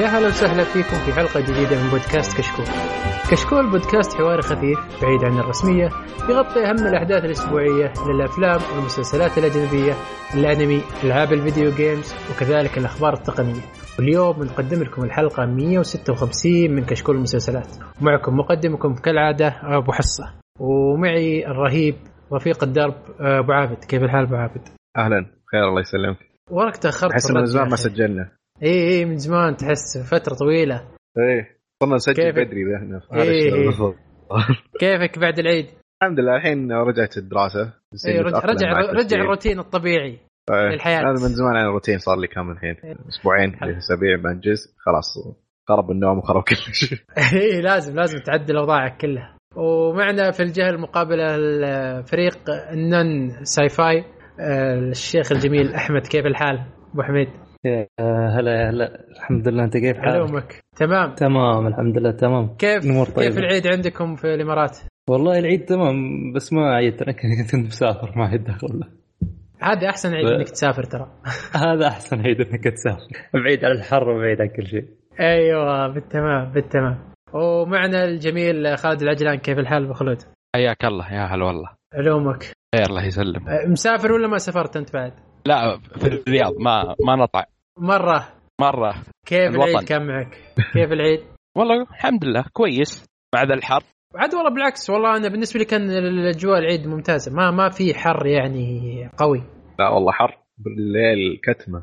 يا هلا وسهلا فيكم في حلقة جديدة من بودكاست كشكول. كشكول بودكاست حواري خفيف بعيد عن الرسمية يغطي أهم الأحداث الأسبوعية للأفلام والمسلسلات الأجنبية، الأنمي، ألعاب الفيديو جيمز وكذلك الأخبار التقنية. واليوم بنقدم لكم الحلقة 156 من كشكول المسلسلات. ومعكم مقدمكم كالعادة أبو حصة. ومعي الرهيب رفيق الدرب أبو عابد، كيف الحال أبو عابد؟ أهلا بخير الله يسلمك وراك تأخرت أحس من زمان ما. سجلنا اي اي من زمان تحس فترة طويلة إيه صرنا نسجل؟ بدري ذا هنا في هذا إيه. الشهر بالضبط. كيفك بعد العيد؟ الحمد لله الحين رجعت الدراسة بس اي إني رجع رجع رجع التسجيل. الروتين الطبيعي إيه. للحياة. هذا من زمان عن الروتين صار لي كم الحين أسبوعين حلو. أسابيع بنجز خلاص خرب النوم وخرب كل شيء اي لازم لازم تعدل أوضاعك كلها ومعنا في الجهة المقابلة الفريق النن ساي فاي آه، الشيخ الجميل أحمد كيف الحال أبو حميد يا هلا يا هلا. الحمد لله أنت كيف حالك؟ علومك. تمام. تمام الحمد لله تمام. كيف الأمور كيف طيبة. العيد عندكم في الإمارات؟ والله العيد تمام بس ما عيدت أنا كنت مسافر ما عيد دخل. هذا أحسن عيد ب- إنك تسافر ترى. هذا أحسن عيد إنك تسافر. بعيد عن الحر وبعيد عن كل شيء. أيوه بالتمام بالتمام. ومعنا الجميل خالد العجلان كيف الحال أبو خلود؟ حياك الله يا هلا والله. علومك. خير الله يسلم مسافر ولا ما سافرت أنت بعد؟ لا في الرياض ما ما نطع. مرة. مرة. كيف الوطن. العيد كان معك كيف العيد؟ والله الحمد لله كويس. مع ذا الحر. عاد والله بالعكس والله أنا بالنسبة لي كان الأجواء العيد ممتازة. ما ما في حر يعني قوي. لا والله حر بالليل كتمة.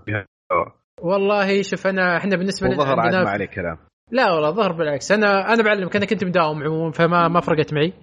والله شوف أنا إحنا بالنسبة لنا وظهر عاد ما عليه كلام. لا والله ظهر بالعكس. أنا أنا بعلمك أنا كنت مداوم عموما فما ما فرقت معي.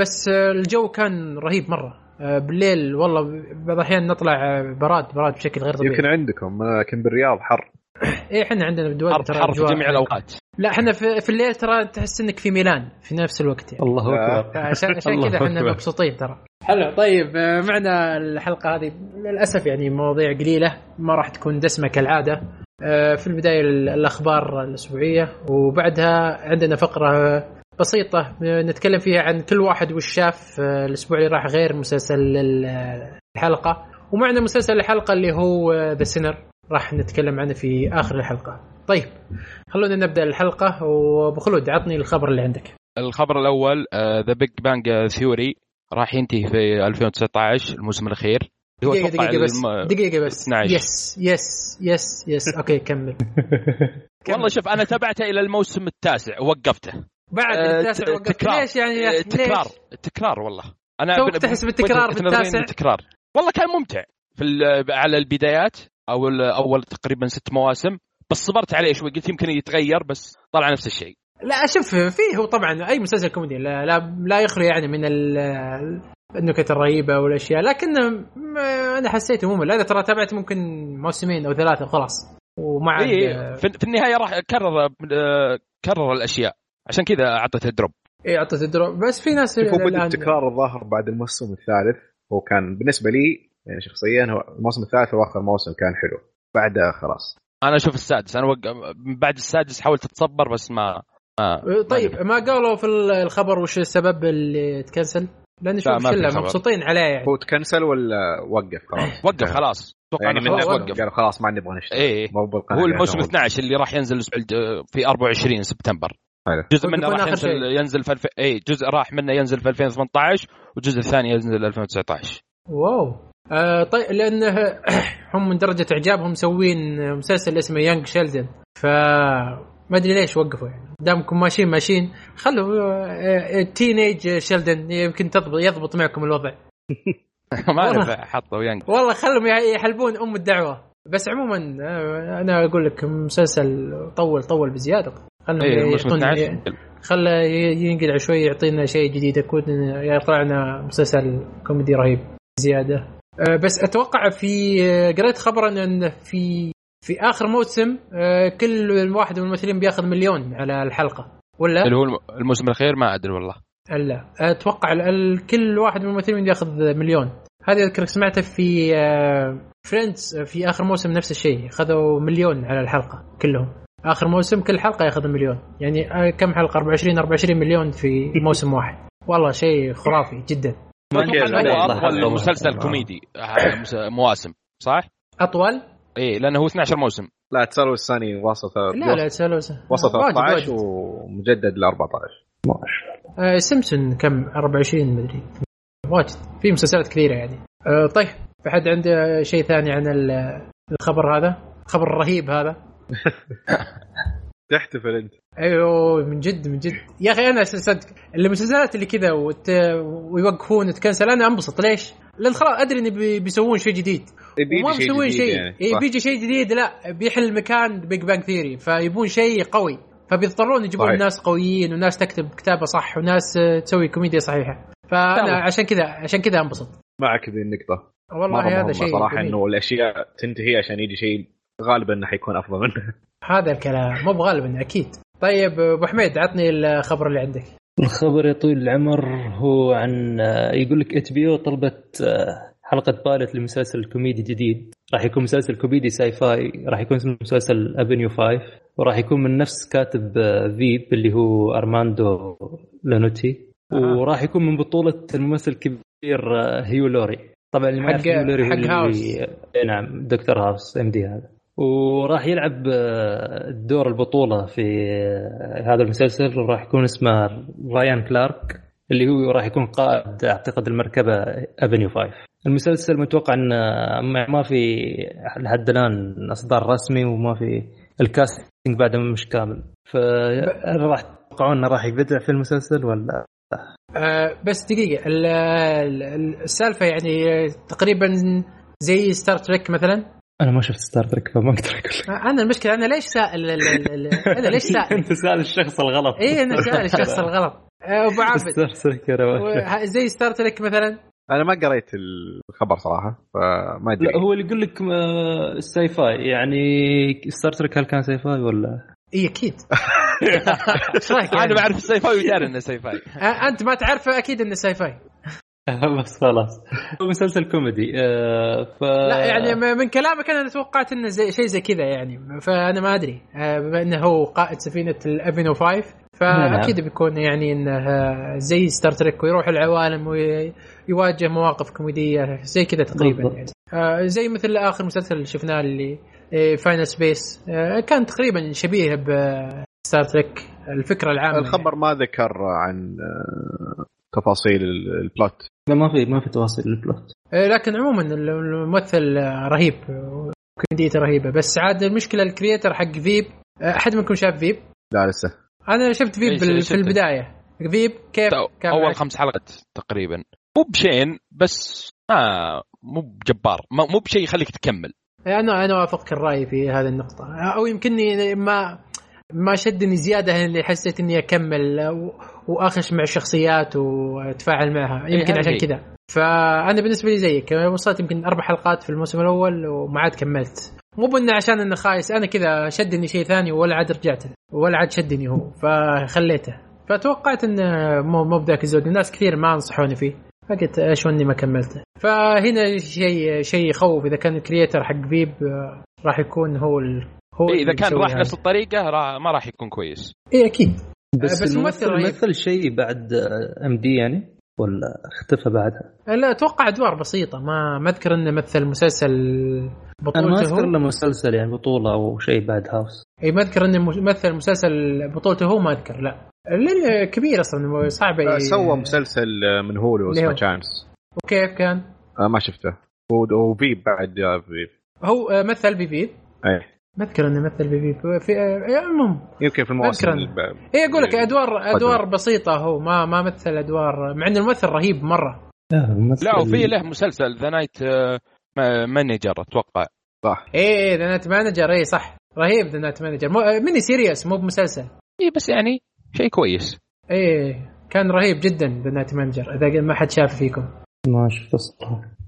بس آه، الجو كان رهيب مرة. أه بالليل والله بعض الأحيان نطلع آه، براد براد بشكل غير طبيعي. يمكن عندكم لكن بالرياض حر. إيه إحنا عندنا بالدول حر ترى حر في جميع الأوقات. لا إحنا في, في الليل ترى تحس إنك في ميلان في نفس الوقت يعني. الله. أكبر. عشان عشان الله كذا إحنا أكبر. مبسوطين ترى. حلو طيب آه، معنا الحلقة هذه. للأسف يعني مواضيع قليلة ما راح تكون دسمة كالعادة. آه، في البداية ال- الأخبار الأسبوعية وبعدها عندنا فقرة بسيطة آه، نتكلم فيها عن كل واحد وش شاف آه، الأسبوع اللي راح غير مسلسل ال- الحلقة. ومعنا مسلسل الحلقة اللي هو The Sinner راح نتكلم عنه في آخر الحلقة. طيب خلونا نبدأ الحلقة. وابو خلود عطني الخبر اللي عندك. الخبر الأول The Big Bang Theory راح ينتهي في 2019 الموسم هو دقيقة أتوقع دقيقة بس. الم- دقيقة بس. 12. يس يس يس يس أوكي كمل. والله شوف أنا تابعته إلى الموسم التاسع ووقفته بعد آه، التاسع ت- وقفت تكرار. ليش يعني يا آه، أخي؟ تكرار. ليش؟ تكرار والله. أنا توك تحس بالتكرار وجهة نظري بالتاسع؟ إنه تكرار. والله كان ممتع في على البدايات. أو أول تقريبا ست مواسم. بس صبرت عليه شوي. قلت يمكن يتغير بس طلع نفس الشيء. لا شوف فيه هو طبعا أي مسلسل كوميدي لا لا, لا يخلو يعني من ال- النكت الرهيبة والأشياء. لكن أنا حسيته ممل. هذا ترى تابعت ممكن موسمين أو ثلاثة وخلاص. وما عاد إيه في, في النهاية راح كرر آه، كرر الأشياء. عشان كذا أعطته drop إيه اعطت ال drop. بس في ناس شوف هو بدا التكرار الظاهر بعد الموسم الثالث. هو كان بالنسبة لي يعني شخصيا هو الموسم الثالث هو آخر موسم كان حلو. بعدها خلاص. أنا أشوف السادس. أنا وق... بعد السادس حاولت اتصبر بس ما, ما طيب ما ما قالوا في الخبر وش السبب اللي تكنسل؟ لأن لا، شوف خبر. مبسوطين عليه يعني. هو تكنسل ولا وقف خلاص؟ وقف خلاص. أتوقع يعني إنه من خلاص نفسه وقف. قالوا خلاص ما نبغى نشتغل. إيه. بالقناة هو اللي الموسم إحنا 12 اللي راح ينزل في 24 سبتمبر. حلو. جزء منه راح آخر ينزل شيء. ينزل في الف... اي جزء راح منه ينزل في 2018 والجزء الثاني ينزل 2019 واو. آه طيب لأنه هم من درجة اعجابهم مسوين مسلسل اسمه يانج شيلدن ف ما أدري ليش وقفوا يعني. دامكم ماشيين ماشيين. خلوا تينيج شيلدن يمكن تضبط يضبط معكم الوضع. ما. نفع حطوا ينق والله خلهم يحلبون أم الدعوة. بس عموما آه، أنا أقول لك مسلسل طول طول بزيادة. يعطون- 12 خله ينقلع شوي يعطينا شيء جديد. يكون يطلع لنا مسلسل كوميدي رهيب زيادة. أه، بس أتوقع في أه، قريت خبرا أن في في آخر موسم أه، كل واحد من الممثلين بيأخذ مليون على الحلقة. ولا؟ اللي هو الم- الموسم الأخير ما أدري والله. لا أتوقع كل واحد من الممثلين بياخذ مليون. هذه اذكر سمعتها في Friends في آخر موسم نفس الشيء. أخذوا مليون على الحلقة كلهم. آخر موسم كل حلقة ياخذ مليون. يعني آه، كم حلقة؟ 24 24 مليون في موسم واحد. والله شيء خرافي جدا. أطول. مسلسل. كوميدي مواسم صح؟ أطول؟ إيه لأنه هو 12 موسم. لا تسالو الثاني وسط لا لا تسألوا وسط واجد 13 واجد. ومجدد ل 14 ما شاء الله سيمسون كم؟ 24 مدري واجد. في مسلسلات كثيرة يعني. آه، طيب في حد عنده شيء ثاني عن ال- الخبر هذا؟ الخبر الرهيب هذا؟ تحتفل أنت أيوه من جد من جد يا أخي أنا صدق المسلسلات اللي كذا وت... ويوقفون وت cancel أنا أنبسط ليش؟ لأن خلاص أدري ان بي- بيسوون شيء جديد وما مسوين شيء يعني. إيه. بيجي شيء جديد لا بيحل مكان Big Bang Theory فيبون شيء قوي فبيضطرون يجيبون صحيح. ناس قويين وناس تكتب كتابة صح وناس تسوي كوميديا صحيحة فأنا يلا. عشان كذا عشان كذا أنبسط معك ذي النقطة والله هذا شيء صراحة جميل. إنه الأشياء تنتهي عشان يجي شيء غالبا إنه حيكون أفضل منه. هذا الكلام مو بغالبا أكيد. طيب أبو حميد عطني الخبر اللي عندك. الخبر يا طويل العمر هو عن آه، يقول لك HBO طلبت آه، حلقة pilot لمسلسل كوميدي جديد. راح يكون مسلسل كوميدي sci-fi راح يكون اسمه مسلسل Avenue 5 وراح يكون من نفس كاتب آه، Veep اللي هو أرماندو يانوتشي. وراح يكون من بطولة الممثل الكبير آه، هيو لوري. طبعا اللي ما يعرف حق- هيو لوري هو حق هاوس. إيه نعم دكتور House M.D. هذا. وراح يلعب آه، دور البطولة في آه، هذا المسلسل وراح يكون اسمه رايان كلارك اللي هو راح يكون قائد أعتقد المركبة افنيو 5 المسلسل متوقع إن آه، ما في لحد الان أصدار رسمي وما في الكاستنج بعد مش كامل. فهل راح تتوقعون إنه راح يبدع في المسلسل ولا؟ آه بس دقيقة ال- ال- السالفة يعني تقريبا زي Star Trek مثلا؟ أنا ما شفت Star Trek فما أقدر أقول آه، أنا المشكلة أنا ليش سائل ال- ال- ال- أنا ليش سائل أنت سأل الشخص الغلط. اي أنا سائل الشخص الغلط. آه، أبو عابد ستار تريك زي ستار تريك مثلا؟ أنا ما قريت الخبر صراحة فما أدري. لا هو اللي يقول لك آه، sci-fi يعني Star Trek هل كان sci-fi ولا؟ إي أكيد. إيش رأيك يعني؟ أنا بعرف ال sci-fi وداري إنه sci-fi آه، أنت ما تعرفه أكيد إنه sci-fi بس خلاص. هو مسلسل كوميدي آه، ف لا يعني من كلامك أنا توقعت إنه زي شيء زي كذا يعني. فأنا ما أدري آه، بما إنه هو قائد سفينة ال Avenue 5 فأكيد بيكون يعني إنه آه، زي Star Trek ويروح العوالم ويواجه مواقف كوميدية زي كذا تقريبا بالضبط. يعني. آه، زي مثل آخر مسلسل اللي شفناه اللي Final Space كان تقريبا شبيه ب Star Trek الفكرة العامة الخبر ما ذكر عن آه، تفاصيل ال- ال plot لا ما في ما في تفاصيل لل plot آه، لكن عموما الممثل رهيب كوميديته رهيبة. بس عاد المشكلة ال creator حق Veep آه، أحد منكم شاف Veep؟ لا لسه. أنا شفت Veep إيش- بال- في؟ البداية. فيب كيف كان أول؟ خمس حلقات تقريبا. مو بشين بس ما مو بجبار. مو بشيء يخليك تكمل. أنا أنا وافقك الرأي في هذه النقطة. أو يمكنني ما ما شدني زيادة اللي حسيت إني أكمل وأخش مع الشخصيات وأتفاعل معها. يمكن هذا عشان. كذا. فأنا بالنسبة لي زيك. وصلت يمكن أربع حلقات في الموسم الأول وما عاد كملت. مو بأنه عشان إنه خايس أنا كذا شدني شيء ثاني ولا عاد رجعت ولا عاد شدني هو. فخليته. فتوقعت إنه مو مو بذاك الزود. الناس كثير ما نصحوني فيه. فقلت إيش إني ما كملته. فهنا شيء شيء يخوف. إذا كان الكرييتر حق فيب آه، راح يكون هو. هو إيه، إذا كان راح. نفس الطريقة را- ما راح يكون كويس. اي أكيد. بس, بس بس ممثل الممثل. مثل شيء بعد MD يعني؟ ولا اختفى بعدها؟ لا أتوقع أدوار بسيطة. ما ما أذكر إنه مثل مسلسل أنا ما بطولته أذكر له مسلسل يعني بطولة أو شيء بعد House اي ما أذكر إنه مثل مسلسل بطولته هو ما أذكر. لا. لأنه كبير أصلا صعب آه، سوى مسلسل آه، من Hulu اسمه. Chance وكيف كان؟ آه، ما شفته. و Veep بعد جاء Veep هو آه، مثل ب Veep إيه. ما اذكر إنه مثل ب Veep في آه، المهم. يمكن في المواسم اي أقول لك ادوار أدوار بسيطة هو ما ما مثل ادوار مع إنه الممثل رهيب مرة. لا وفي له مسلسل The Night Manager أتوقع. صح. اي The Night Manager اي صح. رهيب The Night Manager mini series مو بمسلسل. اي بس يعني شيء كويس. إيه كان رهيب جدا The Night Manager إذا ما حد شاف فيكم. ما شفت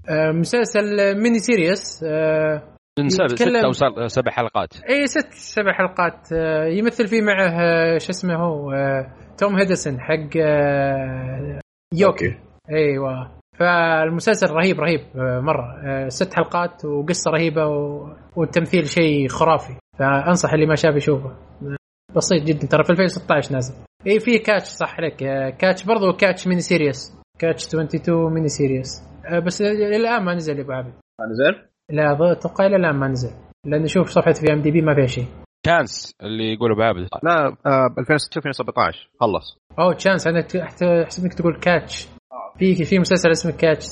آه، مسلسل mini series آه، من سبع يتكلم- ست أو سبع- حلقات. اي ست سبع حلقات. آه، يمثل فيه معه آه، شو اسمه هو؟ آه، توم هيدلستون حق لوكي. أوكي. إيوه. فالمسلسل رهيب رهيب مرة. ست حلقات وقصة رهيبة و... والتمثيل شيء خرافي. فأنصح اللي ما شاف يشوفه. بسيط جدا. ترى في 2016 نازل. إي في Catch صح عليك. Catch برضو Catch mini series Catch 22 mini series بس إلى الآن ما نزل يا أبو عابد ما نزل؟ لا أتوقع إلى الآن ما نزل لأن شوف صفحة في IMDb ما فيها شيء. Chance اللي يقولوا بعبد لا آه، ب 2016 2017 خلص. أوه Chance أنا احسب انك تقول Catch في في مسلسل اسمه Catch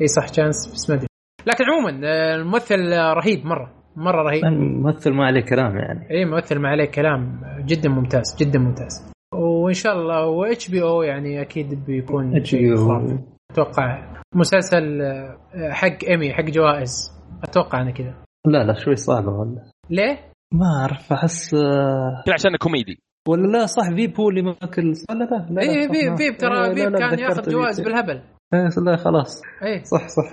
إي صح Chance بس ما أدري. لكن عموما آه، الممثل رهيب مرة مرة رهيب. الممثل ما عليه كلام يعني. إي ممثل ما عليه كلام جدا ممتاز جدا ممتاز. وإن شاء الله و HBO يعني أكيد بيكون شيء HBO. خرافي. أتوقع مسلسل آه، حق إيمي حق جوائز. أتوقع أنا كذا. لا لا شوي صعبه ولا ليه؟ ما أعرف أحس آه، كذا عشان كوميدي. ولا لا صح Veep و اللي ماكل لا لا لا, لا اي Veep Veep لا، ترى لا، Veep كان ياخذ جوائز Veep. بالهبل. إيه، لا خلاص. اي صح صح.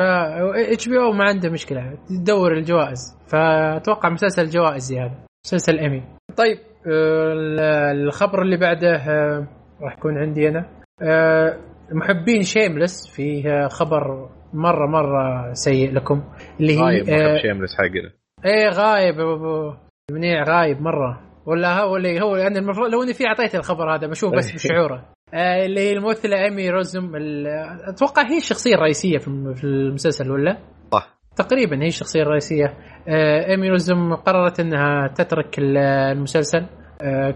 HBO ما عنده مشكلة. تدور الجوائز. فأتوقع مسلسل جوائزي هذا مسلسل إيمي. طيب آه، ال- الخبر اللي بعده راح يكون عندي أنا. محبين Shameless في آه، خبر مرة مرة سيء لكم اللي هي غايب آه، محب Shameless حقنا إيه غايب ابو منيع غايب مرة. ولا هو اللي هو أنا المفروض لو إني في أعطيت الخبر هذا بشوف بس بشعوره. آه اللي هي الممثلة ايمي روسم أتوقع هي الشخصية الرئيسية في الم- في المسلسل ولا؟ صح. تقريبا هي الشخصية الرئيسية. آه ايمي روزم قررت إنها تترك ال- المسلسل. آه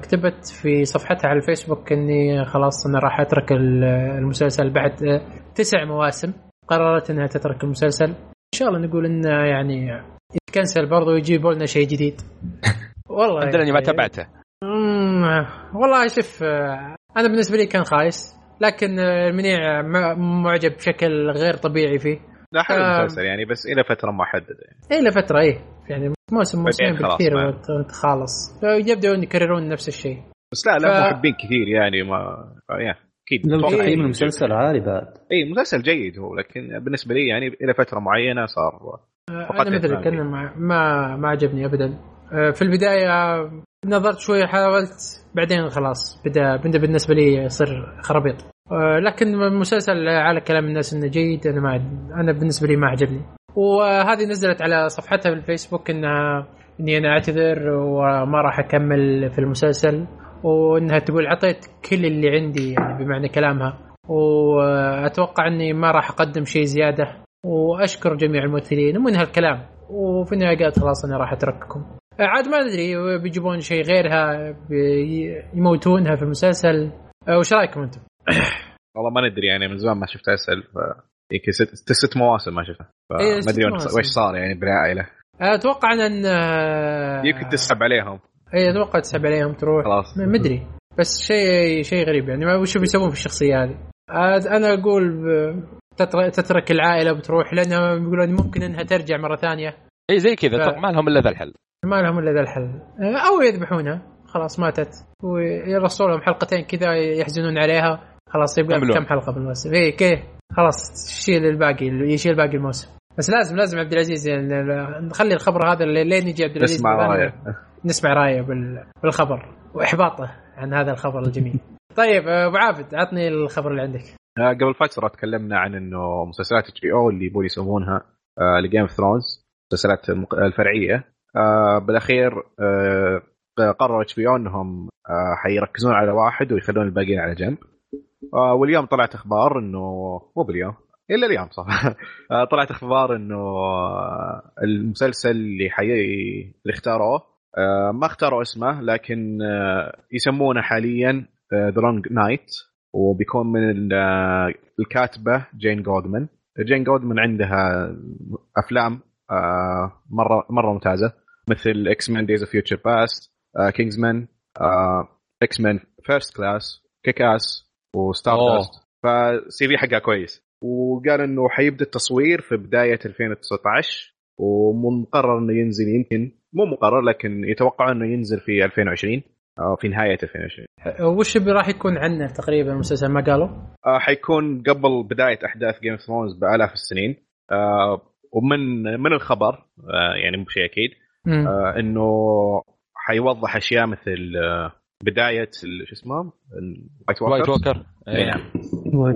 كتبت في صفحتها على الفيسبوك إني خلاص أنا راح أترك ال- المسلسل بعد آه تسع مواسم. قررت إنها تترك المسلسل. إن شاء الله نقول إنه يعني يتكنسل برضه ويجيبوا لنا شيء جديد. والله الحمد لله اني ما يعني- تابعته. والله شوف آه، أنا بالنسبة لي كان خايس. لكن آه، المنيع معجب بشكل غير طبيعي فيه. لا حلو آه. المسلسل يعني بس إلى فترة محددة يعني. إيه لفتره إيه. يعني موسم موسمين بالكثير وأنت خالص يبدأون يكررون نفس الشيء. بس لا لا ف- محبين كثير يعني ما يا أكيد لو تقييم إيه. المسلسل عالي بعد. إي مسلسل جيد هو لكن بالنسبة لي يعني إلى فترة معينة صار أنا مثلك. أنا ما ما, ما عجبني ابدا. آه، في البداية نظرت شوي حاولت بعدين خلاص بدا بدأ بالنسبة لي يصير خرابيط. آه، لكن المسلسل على كلام الناس إنه جيد أنا ما أنا بالنسبة لي ما عجبني. وهذه نزلت على صفحتها في الفيسبوك انها إني أنا أعتذر وما راح أكمل في المسلسل وإنها تقول عطيت كل اللي عندي يعني بمعنى كلامها. وأتوقع إني ما راح أقدم شيء زيادة. وأشكر جميع الممثلين ومن هالكلام. وفي النهاية قالت خلاص أنا راح أترككم. عاد ما أدري بيجيبون شيء غيرها يموتونها في المسلسل. أه، وش رأيكم أنتم؟ والله ما ندري يعني من زمان ما شفت اسال ف يمكن ست, ست مواسم ما شفتها إيه، فما ست أدري. وش صار يعني بالعائلة. أتوقع أن آه، يمكن تسحب عليهم. اي أتوقع تسحب عليهم تروح. خلاص. ما مدري بس شيء شيء غريب يعني. ما وش بيسوون في الشخصية هذه؟ أنا أقول تترك العائلة بتروح لانها يقولون ممكن إنها ترجع مرة ثانية. إي زي كذا. ف- ما لهم إلا ذا الحل. ما لهم إلا ذا الحل. أو يذبحونها. خلاص ماتت. ويرسلوا لهم حلقتين كذا يحزنون عليها. خلاص يبقى. كم حلقة بالموسم اي كيف خلاص شيل الباقي يشيل باقي الموسم. بس لازم لازم عبد العزيز يعني نخلي الخبر هذا لين يجي عبد العزيز نسمع. رأيه. نسمع رأيه بال- بالخبر وإحباطه عن هذا الخبر الجميل. طيب آه، أبو عابد عطني الخبر اللي عندك. آه، قبل فترة تكلمنا عن إنه مسلسلات HBO اللي يبون يسوونها ل Game of Thrones المسلسلات الفرعية. آه، بالأخير آه، قرروا HBO إنهم آه، حيركزون على واحد ويخلون الباقيين على جنب. آه، واليوم طلعت أخبار انه مو باليوم الا اليوم صح. آه، طلعت أخبار انه المسلسل اللي حي اللي اختاروه آه، ما اختاروا اسمه لكن آه، يسمونه حاليا The Long Night وبيكون من آه، الكاتبة جين جولدمان جين جولدمان عندها أفلام آه، مرة مرة ممتازة مثل X-Men Days of Future Past Kingsman X-Men First Class Kick-Ass و Stardust فالسي في حقها كويس وقال إنه حيبدأ التصوير في بداية 2019 ومقرر إنه ينزل يمكن مو مقرر لكن يتوقع إنه ينزل في 2020 أو في نهاية 2020 آه، وش اللي راح يكون عنه تقريبا المسلسل ما قالوا؟ آه حيكون قبل بداية أحداث Game of Thrones بآلاف السنين آه ومن من الخبر آه يعني مو شيء أكيد. آه إنه حيوضح أشياء مثل آه بداية ال- شو اسمه؟ ال White White Walker Walker اي نعم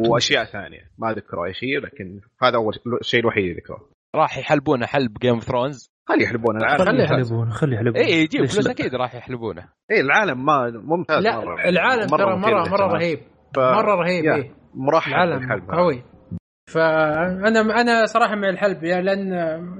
وأشياء ثانية. ما ذكروا أي شيء لكن هذا أول الشيء الوحيد اللي ذكروه. راح يحلبونه حلب Game of Thrones خلي يحلبون العالم خلي خلي ممتاز. يحلبون خلي يحلبون اي يجيب فلوس؟ أكيد راح يحلبونه. اي العالم ما ممتاز لا مرة. العالم ترى مره مرة. رهيب. ف- مرة رهيب إيه. مرحب العالم. قوي. فانا أنا صراحة مع الحلب يعني لأن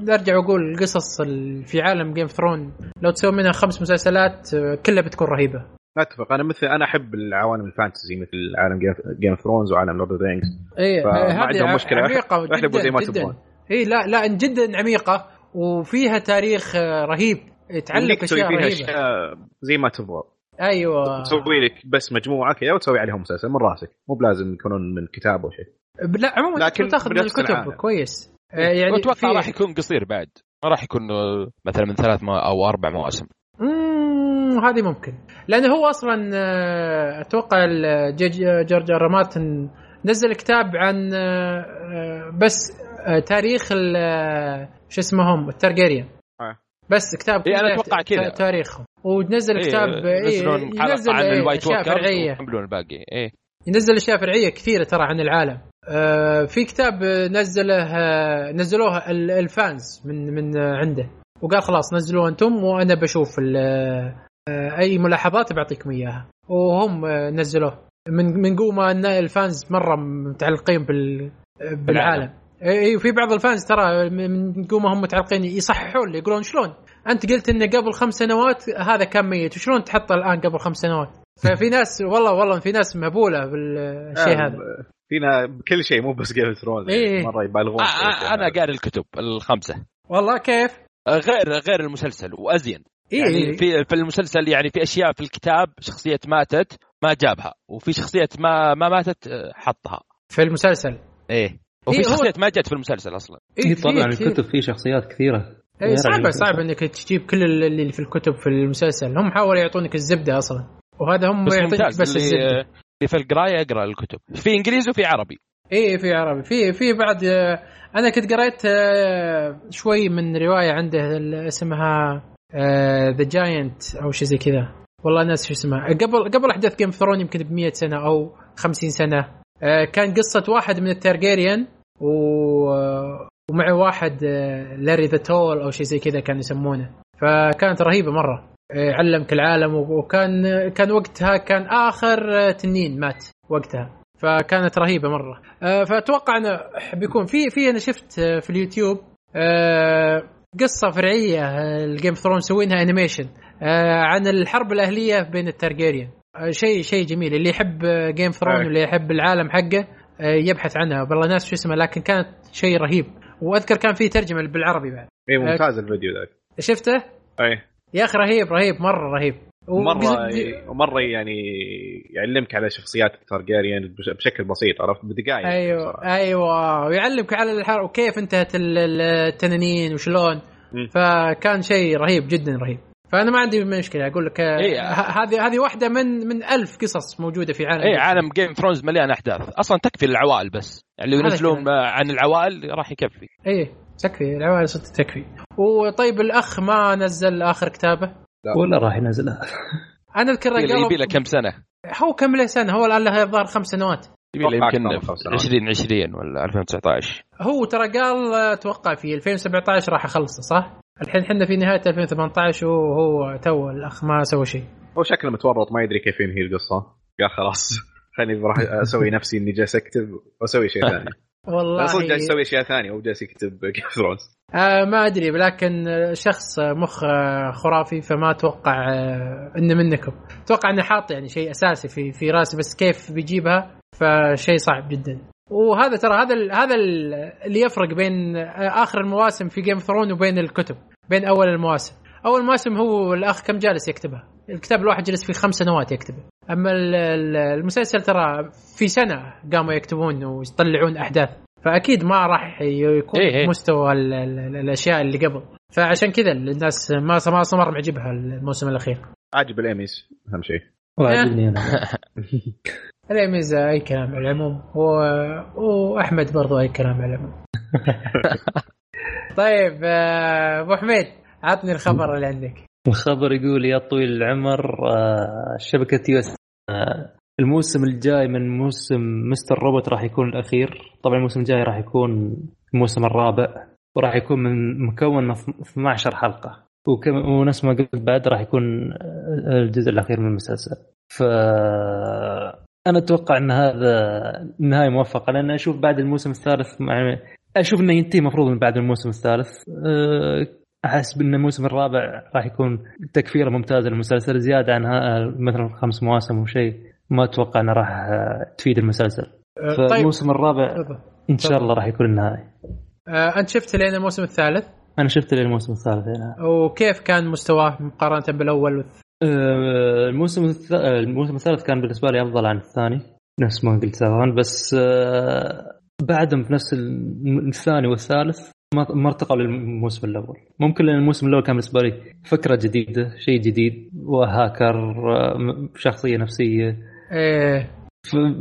أرجع وأقول القصص ال- في عالم Game Throne لو تسوي منها خمس مسلسلات كلها بتكون رهيبة. أتفق. أنا مثل أنا أحب العوالم ال fantasy مثل عالم Game of Thrones وعالم Lord of Rings اي فما هذه عندهم مشكلة. عميقة احلبوا زي ما جدا. تبغون. اي لا لا جدا عميقة وفيها تاريخ رهيب تعلق تسوي أشياء فيها رهيبة. أشياء زي ما تبغى. أيوه. تسوي لك بس مجموعة كذا وتسوي عليهم مسلسل من راسك. مو بلازم يكونون من كتاب أو شيء. لا عموما لكن تاخذ من الكتب العالم. كويس. آه، يعني واتوقع في- راح يكون قصير بعد. ما راح يكون مثلا من ثلاث ما أو أربع مواسم. مم، هذه ممكن. لأنه هو أصلا آه، أتوقع جورج آر مارتن نزل كتاب عن آه، آه، بس تاريخ شو اسمهم؟ الترجيريان. بس كتاب إيه، أنا كله أتوقع كذا. تاريخهم. ونزل كتاب إيه، إيه، ينزلون حلقة ينزل عن إيه، روايات فرعية. ويكملون الباقي. إيه. ينزل أشياء فرعية كثيرة ترى عن العالم. آه، في كتاب نزله نزلوه ال- ال fans من من عنده. وقال خلاص نزلوه أنتم وأنا بشوف أي ملاحظات بعطيكم إياها. وهم آه، نزلوه. من من قوه إن الفانز مرة متعلقين بال بالعالم. إي وفي بعض ال fans ترى من قوه هم متعلقين يصححون لي يقولون شلون؟ أنت قلت انه قبل خمس سنوات هذا كان ميت وشلون تحطه الآن قبل خمس سنوات؟ ففي ناس والله والله في ناس مهبولة بالشيء هذا. آه، فينا بكل شيء مو بس Game of Thrones إيه. مرة يبالغون آه، آه، أنا. قاري الكتب الخمسة. والله كيف؟ آه، غير غير المسلسل وأزين. إيه. يعني في في المسلسل يعني في أشياء في الكتاب شخصية ماتت ما جابها وفي شخصية ما ما ماتت آه، حطها. في المسلسل. إيه. وفي إيه، هو- شخصية ما جت في المسلسل أصلا. اي في طبعا كثير. الكتب فيه شخصيات كثيرة. إيه صعبة المسلسل. صعبه إنك تجيب كل اللي في الكتب في المسلسل. هم حاولوا يعطونك الزبدة أصلا وهذا هم بس ممتاز بس اللي الزبدة. اللي في القراية اقرا الكتب. في إنجليزي وفي عربي. اي في عربي. في في بعد آه، أنا كنت قريت آه، شوي من رواية عنده اسمها The Hedge Knight أو شيء زي كذا. والله ناسي شو اسمها قبل قبل أحداث Game Throne يمكن ب 100 سنة أو 50 سنة. آه، كان قصة واحد من التارجيريان و ومع واحد آه، Larry the Tall أو شيء زي كذا كانوا يسمونه. فكانت رهيبة مرة. آه، علمك العالم وكان كان وقتها كان آخر آه، تنين مات وقتها. فكانت رهيبة مرة. آه، فأتوقع إنه بيكون في في أنا شفت آه، في اليوتيوب آه، قصة فرعية آه، ال Game Throne مسوينها animation عن الحرب الأهلية بين التارجيريان. آه، شيء شيء جميل. اللي يحب Game Throne. واللي يحب العالم حقه آه، يبحث عنها. والله ناسي شو اسمه لكن كانت شيء رهيب. وأذكر كان في ترجمة بالعربي بعد. اي ممتاز الفيديو ذاك. شفته؟ اي يا أخي رهيب رهيب مرة رهيب. مره وقصد- مره يعني يعلمك على شخصيات التارجيريان بش- بشكل بسيط عرفت؟ بدقائق أيوه بصراحة. أيوه. ويعلمك على الحرب وكيف انتهت ال- ال- التنانين وشلون. مم. فكان شيء رهيب جدا رهيب. فأنا ما عندي مشكلة أقول لك آه، إيه. هذه هذه واحدة من من ألف قصص موجودة في عالم اي عالم Game Thrones مليان أحداث. أصلا تكفي العوائل بس. يعني لو هذا ينزلون عن العوائل راح يكفي. إيه تكفي. العوائل صدق تكفي. وطيب الأخ ما نزل آخر كتابه؟ ولا راح ينزلها. أنا أذكر يبي قال يبي له كم سنة؟ هو كم له سنة؟ هو الآن له الظاهر خمس سنوات. يبي له يمكن أكثر من خمس سنوات. 2020 ولا 2019 هو ترى قال أتوقع في 2017 راح أخلصه صح؟ الحين إحنا في نهاية 2018 وهو تو الأخ ما سوى شيء. هو شكله متورط ما يدري كيف ينهي القصة. قال خلاص خليني بروح أسوي نفسي إني جالس أكتب وأسوي شيء ثاني. والله. لا صدق جالس يسوي أشياء ثانية مو جالس يكتب Game Thrones آه ما أدري لكن شخص مخ آه، خرافي فما أتوقع آه إنه منكم. أتوقع إنه حاط يعني شيء أساسي في في راسه بس كيف بيجيبها؟ فشيء صعب جدا. وهذا ترى هذا ال هذا ال اللي يفرق بين آه، آخر المواسم في Game Throne وبين الكتب بين أول المواسم. أول مواسم هو الأخ كم جالس يكتبها؟ الكتاب الواحد جلس فيه خمس سنوات يكتبه. أما ال- ال- المسلسل ترى في سنة قاموا يكتبون ويطلعون أحداث. فأكيد ما راح يكون إيه إيه. مستوى ال ال الأشياء اللي قبل. فعشان كذا الناس ما ما مره معجبها الموسم الأخير. عاجب الايميز أهم شيء. والله عجبني أنا. اليميز أي كلام على العموم. و... وأحمد برضو أي كلام على العموم. طيب آه، أبو حميد عطني الخبر اللي عندك. الخبر يقول يا طويل العمر آه، شبكة USA الموسم الجاي من موسم Mr. Robot راح يكون الأخير. طبعا الموسم الجاي راح يكون الموسم الرابع وراح يكون من مكون من 12 حلقة. ونفس ما قلت بعد راح يكون آه، الجزء الأخير من المسلسل. ف أنا أتوقع إن هذا نهايه موفقة لأن أشوف بعد الموسم الثالث مع أشوف إنه ينتهي المفروض من بعد الموسم الثالث. أحس ان الموسم الرابع راح يكون تكفيرة ممتازة للمسلسل زيادة عن ها- مثلا خمس مواسم أو شيء ما أتوقع إنه راح تفيد المسلسل. آه، طيب. فالموسم الرابع تفضل. إن شاء الله راح يكون النهايه آه، أنت شفت لين الموسم الثالث؟ أنا شفت للموسم الثالث هنا وكيف كان مستواه مقارنة بالأول والث... أه، الموسم الث... أه، الموسم الثالث كان بالنسبة لي أفضل عن الثاني. نفس ما قلت سابقا بس أه، بعدهم في نفس الثاني والثالث ما ارتقوا للموسم الأول. ممكن لأن الموسم الأول كان بالنسبة لي فكرة جديدة شيء جديد وهاكر م- شخصية نفسية. إيه.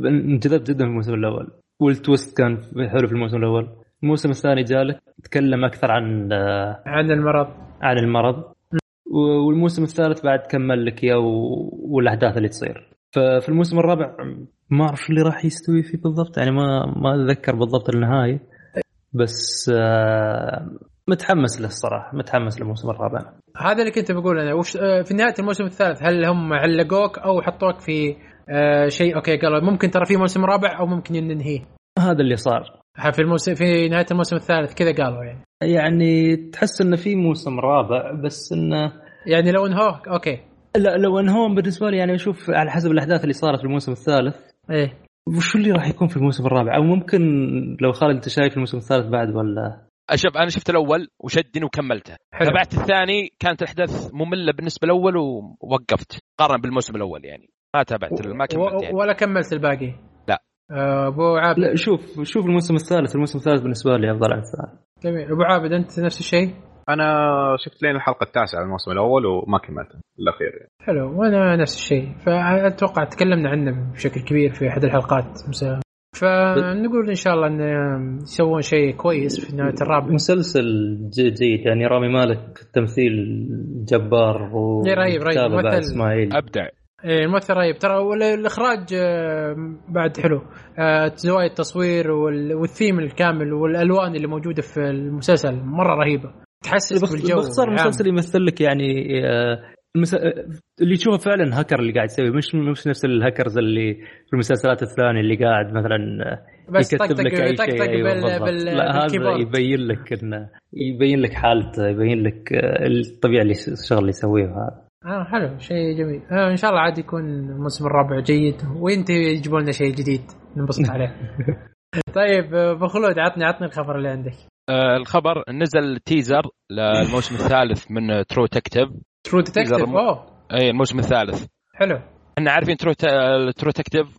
انجذبت جدا في الموسم الأول. والتويست كان حلو في الموسم الأول. الموسم الثاني جالك تكلم أكثر عن أه، عن المرض. عن المرض. والموسم الثالث بعد كمل لك اياه والأحداث اللي تصير. ففي الموسم الرابع ما أعرف اللي راح يستوي فيه بالضبط يعني ما ما أتذكر بالضبط النهاية. بس آه، متحمس له الصراحة متحمس للموسم الرابع. هذا اللي كنت بقول أنا. وش آه، في نهاية الموسم الثالث هل هم علقوك أو حطوك في آه، شيء؟ أوكي قالوا ممكن ترى في موسم رابع أو ممكن ننهيه هذا اللي صار. في الموسم في نهاية الموسم الثالث كذا قالوا يعني. يعني تحس إنه في موسم رابع بس إنه يعني لو انهوه أوكي. لا لو انهم بالنسبة لي يعني أشوف على حسب الأحداث اللي صارت في الموسم الثالث. إيه. وشو اللي راح يكون في الموسم الرابع؟ أو ممكن لو خالد أنت شايف الموسم الثالث بعد ولا؟ شوف أنا شفت الأول وشدني وكملته. حلو. تابعت الثاني كانت الأحداث مملة بالنسبة الأول ووقفت قارن بالموسم الأول يعني. ما تابعت ما كملت يعني. ولا كملت الباقي؟ لا. آه، أبو عابد. لا شوف شوف الموسم الثالث. الموسم الثالث بالنسبة لي أفضل عن الثاني. جميل. أبو عابد أنت نفس الشيء؟ أنا شفت لين الحلقة التاسعة من الموسم الأول وما كملته الاخير يعني. حلو وأنا نفس الشيء. فأتوقع تكلمنا عنه بشكل كبير في أحد الحلقات. مس- فنقول إن شاء الله إن يسوون شيء كويس في نهاية الرابع. مسلسل جيد يعني. رامي مالك تمثيل جبار إيه، رهيب، رهيب. مثل- إسماعيل. أبدع. إيه الممثل رهيب. ترى ولا- الإخراج آه، بعد حلو. آه، زوايا التصوير وال- والثيم الكامل والألوان اللي موجودة في المسلسل مرة رهيبة. تحسس بخ- بالجو. باختصار. المسلسل يمثل لك يعني آه، المس... اللي تشوفه فعلا هاكر اللي قاعد يسوي مش مش نفس الهاكرز اللي في المسلسلات الثانية اللي قاعد مثلا آه، بس يكتب لك أي شيء. أيوة بال... بال... لا هذا يبين لك انه يبين لك حالته يبين لك آه، الطبيعة اللي الشغل اللي يسويه. هذا آه حلو شيء جميل. آه إن شاء الله عاد يكون الموسم الرابع جيد وإنت يجيبوا لنا شيء جديد ننبسط عليه. طيب أبو خلود عطني عطني الخبر اللي عندك. الخبر نزل teaser للموسم الثالث من True Detective True م- أوه. أي الموسم الثالث. حلو. إحنا عارفين True True Detective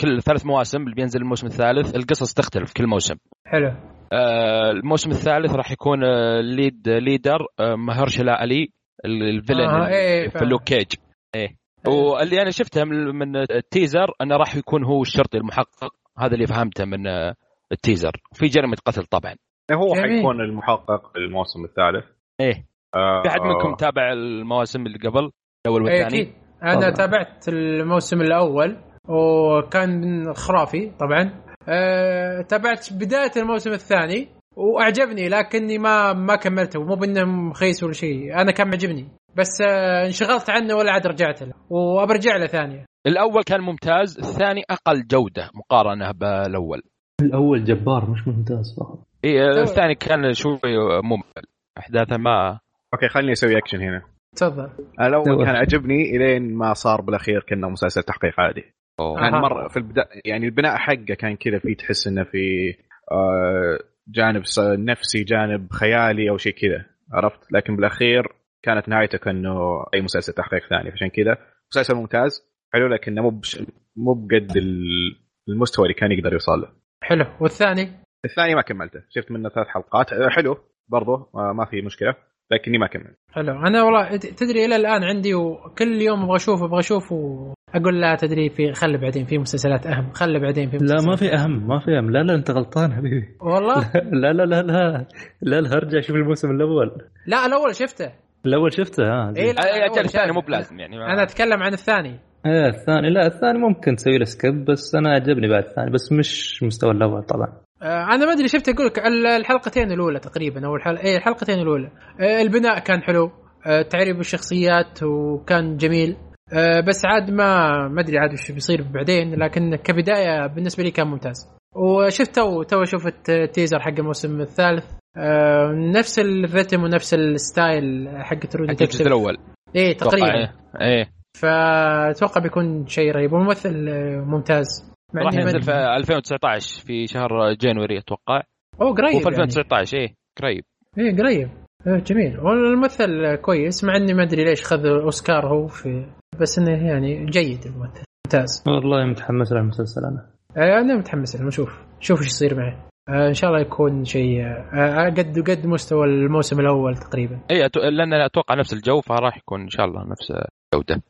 كل ثلاث مواسم اللي بينزل الموسم الثالث القصص تختلف كل موسم. حلو. آه، الموسم الثالث راح يكون آه، lead leader آه، ماهرشالا علي ال- ال villain آه، إيه، في فاهم. Luke Cage إيه. واللي أنا شفته من من التيزر أنه راح يكون هو الشرطي المحقق. هذا اللي فهمته من آه، التيزر وفي جريمة قتل طبعا. هو جميل. حيكون المحقق في الموسم الثالث. إيه. آه في أحد منكم تابع المواسم اللي قبل؟ الأول إيه والثاني؟ أكيد. أنا طبعاً. تابعت الموسم الأول وكان خرافي طبعا. أه تابعت بداية الموسم الثاني وأعجبني لكني ما ما كملته. مو بانه مخيس ولا شيء. أنا كان معجبني. بس أه انشغلت عنه ولا عاد رجعت له. وابرجع له ثانية الأول كان ممتاز الثاني أقل جودة مقارنة بالأول. الأول جبار مش ممتاز فقط. إيه تو- الثاني كان شوي ممل. أحداثه ما okay خليني أسوي اكشن هنا. تفضل. الأول كان عجبني إلين ما صار بالأخير كأنه مسلسل تحقيق عادي. أوه. كان أها. مرة في البداية يعني البناء حقه كان كذا فيه تحس إنه في آه، جانب نفسي جانب خيالي أو شيء كذا عرفت؟ لكن بالأخير كانت نهايته كأنه أي مسلسل تحقيق ثاني عشان كذا. مسلسل ممتاز. حلو لكنه مو بش- مو بقد ال- المستوى اللي كان يقدر يوصل له. حلو. والثاني؟ الثاني ما كملته. شفت منه ثلاث حلقات. آه، حلو برضه آه، ما في مشكلة لكني ما كملت. حلو. أنا والله تدري إلى الآن عندي وكل يوم أبغى أشوف أبغى أشوف وأقول لا تدري في خلي بعدين في مسلسلات أهم خلي بعدين في لا مسلسلات ما في أهم. ما في أهم. لا لا أنت غلطان حبيبي. والله؟ لا لا لا لا لا لا ارجع شوف الموسم الأول. لا الأول شفته. الأول شفته ها. إيه لا، أجل الثاني. مو بلازم يعني. ما- أنا أتكلم عن الثاني. إيه الثاني لا الثاني ممكن تسوي له سكيب بس أنا عجبني بعد الثاني بس مش مستوى الأول طبعا. أنا ما أدري شفت أقول لك ال- الحلقتين الأولى تقريبا أو الحل... إيه الحلقتين الأولى. آه، البناء كان حلو. آه، تعريب الشخصيات وكان جميل. آه بس عاد ما ما أدري عاد وش بيصير بعدين لكن كبداية بالنسبة لي كان ممتاز. وشفت تو تو شفت teaser حق الموسم الثالث. آه نفس ال rhythm ونفس ال style حق True الجزء الأول. إيه تقريبا. إيه, إيه. فأتوقع بيكون شيء رهيب والممثل ممتاز. راح ينزل. في 2019 في شهر January أتوقع. أوه قريب وفي يعني. 2019 إيه قريب. إيه قريب. إيه جميل. والممثل كويس مع إني ما أدري ليش خذ أوسكار هو في بس إنه يعني جيد الممثل. ممتاز. والله متحمس للمسلسل أنا. آه، أنا متحمس له. نشوف. نشوف إيش يصير معه. آه، إن شاء الله يكون شيء آه، قد قد مستوى الموسم الأول تقريبا. اي أتو... لأن أنا أتوقع نفس الجو فراح يكون إن شاء الله نفس الجوده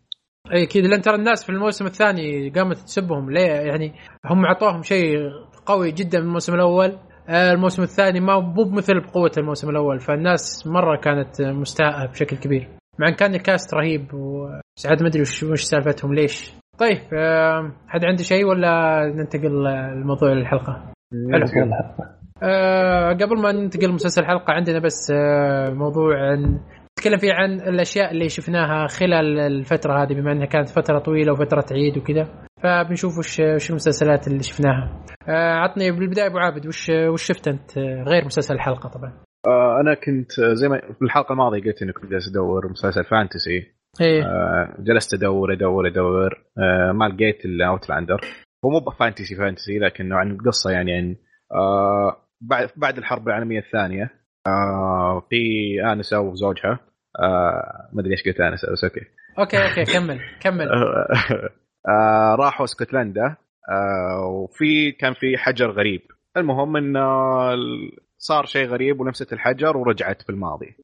اي أكيد لأن ترى الناس في الموسم الثاني قامت تسبهم ليه؟ يعني هم اعطوهم شيء قوي جدا في الموسم الأول. آه، الموسم الثاني ما مو بمثل بقوة الموسم الأول فالناس مرة كانت مستاءة بشكل كبير. مع إن كان الكاست رهيب بس عاد ما أدري وش وش سالفتهم ليش؟ طيب حد عنده شيء ولا ننتقل لموضوع الحلقة؟ حلو. آه قبل ما ننتقل لمسلسل الحلقة عندنا بس آه موضوع عن نتكلم فيه عن الأشياء اللي شفناها خلال الفترة هذه بما إنها كانت فترة طويلة وفترة عيد وكذا. فبنشوف وش وش المسلسلات اللي شفناها. آه عطني بالبداية أبو عابد وش وش شفت أنت؟ آه، غير مسلسل الحلقة طبعا. آه أنا كنت زي ما في الحلقة الماضية قلت اني كنت جالس ادور مسلسل fantasy. إيه. جلست أدور أدور أدور. ما لقيت إلا Outlander هو مو fantasy fantasy لكنه عن قصة يعني عن آه بعد بعد الحرب العالمية الثانية في آنسة وزوجها. آه ما أدري ليش قلت انسه بس okay. okay okay كمل كمل. آه راحوا اسكتلندا. آه وفي كان في حجر غريب. المهم إن صار شيء غريب ولمست الحجر ورجعت في الماضي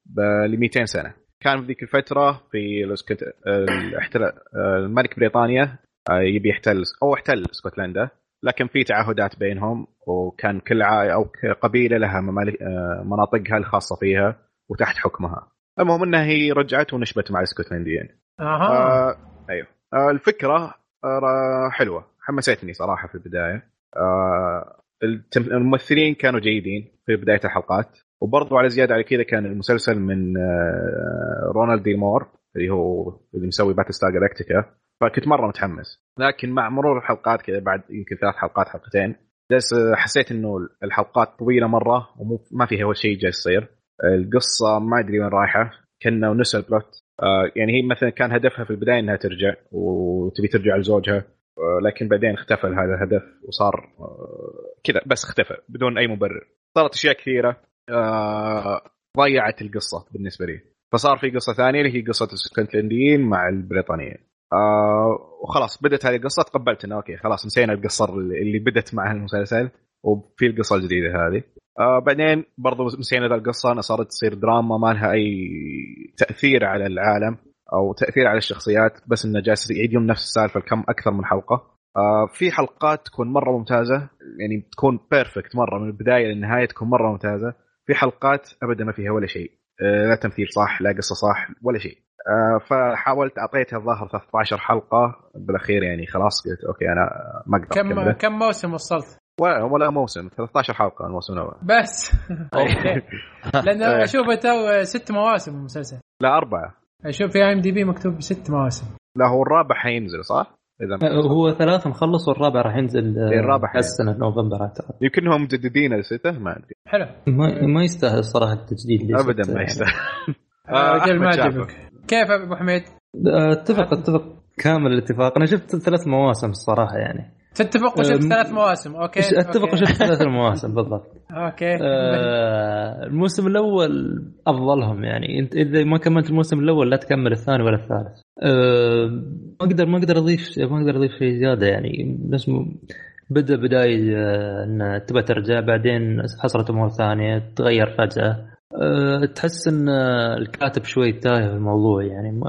ل 200 سنة. كان في ذيك الفترة في الاسكت... الاحتلال الملك بريطانيا آه، يبي يحتل أو احتل اسكتلندا لكن في تعهدات بينهم وكان كل عائله أو قبيلة لها ممالك آه، مناطقها الخاصة فيها وتحت حكمها. المهم إنها هي رجعت ونشبت مع الاسكتلنديين أها. آه أيوه. آه الفكرة آه حلوة. حمستني صراحة في البداية. آه التم- الممثلين كانوا جيدين في بداية الحلقات. وبرضو على زيادة على كذا كان المسلسل من آه رونالد دي مور اللي هو اللي مسوي Battlestar Galactica فكنت مرة متحمس. لكن مع مرور الحلقات كذا بعد يمكن ثلاث حلقات حلقتين جالس آه، حسيت إنه الحلقات طويلة مرة ومو ما فيها شيء جالس يصير. القصة ما أدري وين رايحة. كأنه نسى ال plot آه، يعني هي مثلا كان هدفها في البداية إنها ترجع وتبي ترجع لزوجها. آه، لكن بعدين اختفى هذا الهدف وصار آه، كذا بس اختفى بدون أي مبرر. صارت أشياء كثيرة. ضيعت القصة بالنسبة لي. فصار في قصة ثانية اللي هي قصة الاسكتلنديين مع البريطانيين. آه وخلاص بدت هذه القصة. تقبلت إنه okay خلاص نسينا القصة اللي بدت مع المسلسل وفي القصة الجديدة هذه. آه بعدين برضو نسينا ذا القصة انها صارت تصير دراما ما لها أي تأثير على العالم أو تأثير على الشخصيات بس إنه جالس يعيدون نفس السالفة كم أكثر من حلقة. آه في حلقات تكون مرة ممتازة يعني تكون perfect مرة من البداية للنهاية تكون مرة ممتازة. في حلقات ابدا ما فيها ولا شيء. آه لا تمثيل صح لا قصة صح ولا شيء. آه فحاولت أعطيتها الظاهر 13 حلقة بالأخير يعني خلاص قلت okay أنا ما أقدر كم. كم موسم وصلت؟ ولا ولا موسم 13 حلقة الموسم الأول. بس. okay. لأن إيه. أشوف تو ست مواسم المسلسل. لا أربعة. أشوف في I MDb مكتوب ست مواسم. لا هو الرابع حينزل صح؟ إذا هو ثلاث مخلص والرابع راح ينزل آه، إيه، الرابع السنة نوفمبر اعتقد يمكن هم مجددين السته ما أدري. حلو. ما, ما يستاهل الصراحه التجديد ابدا ما. يستاهل. آه، ما. عجبك كيف أبو حميد؟ آه، أتفق أتفق كامل الاتفاق. أنا شفت ثلاث مواسم الصراحه يعني. تتفق وشفت أم، ثلاث مواسم؟ okay أتفق. وشفت ثلاث مواسم؟ بالضبط. أوكي. آه، الموسم الأول أفضلهم يعني. أنت إذا ما كملت الموسم الأول لا تكمل الثاني ولا الثالث. آه، ما أقدر ما أقدر أضيف ما أقدر أضيف شيء زيادة يعني. بس م- بدأ بداية آه، إن تبى ترجع بعدين حصلت أمور ثانية تغير فجأة. آه، تحس إن آه، الكاتب شوي تايه في الموضوع يعني.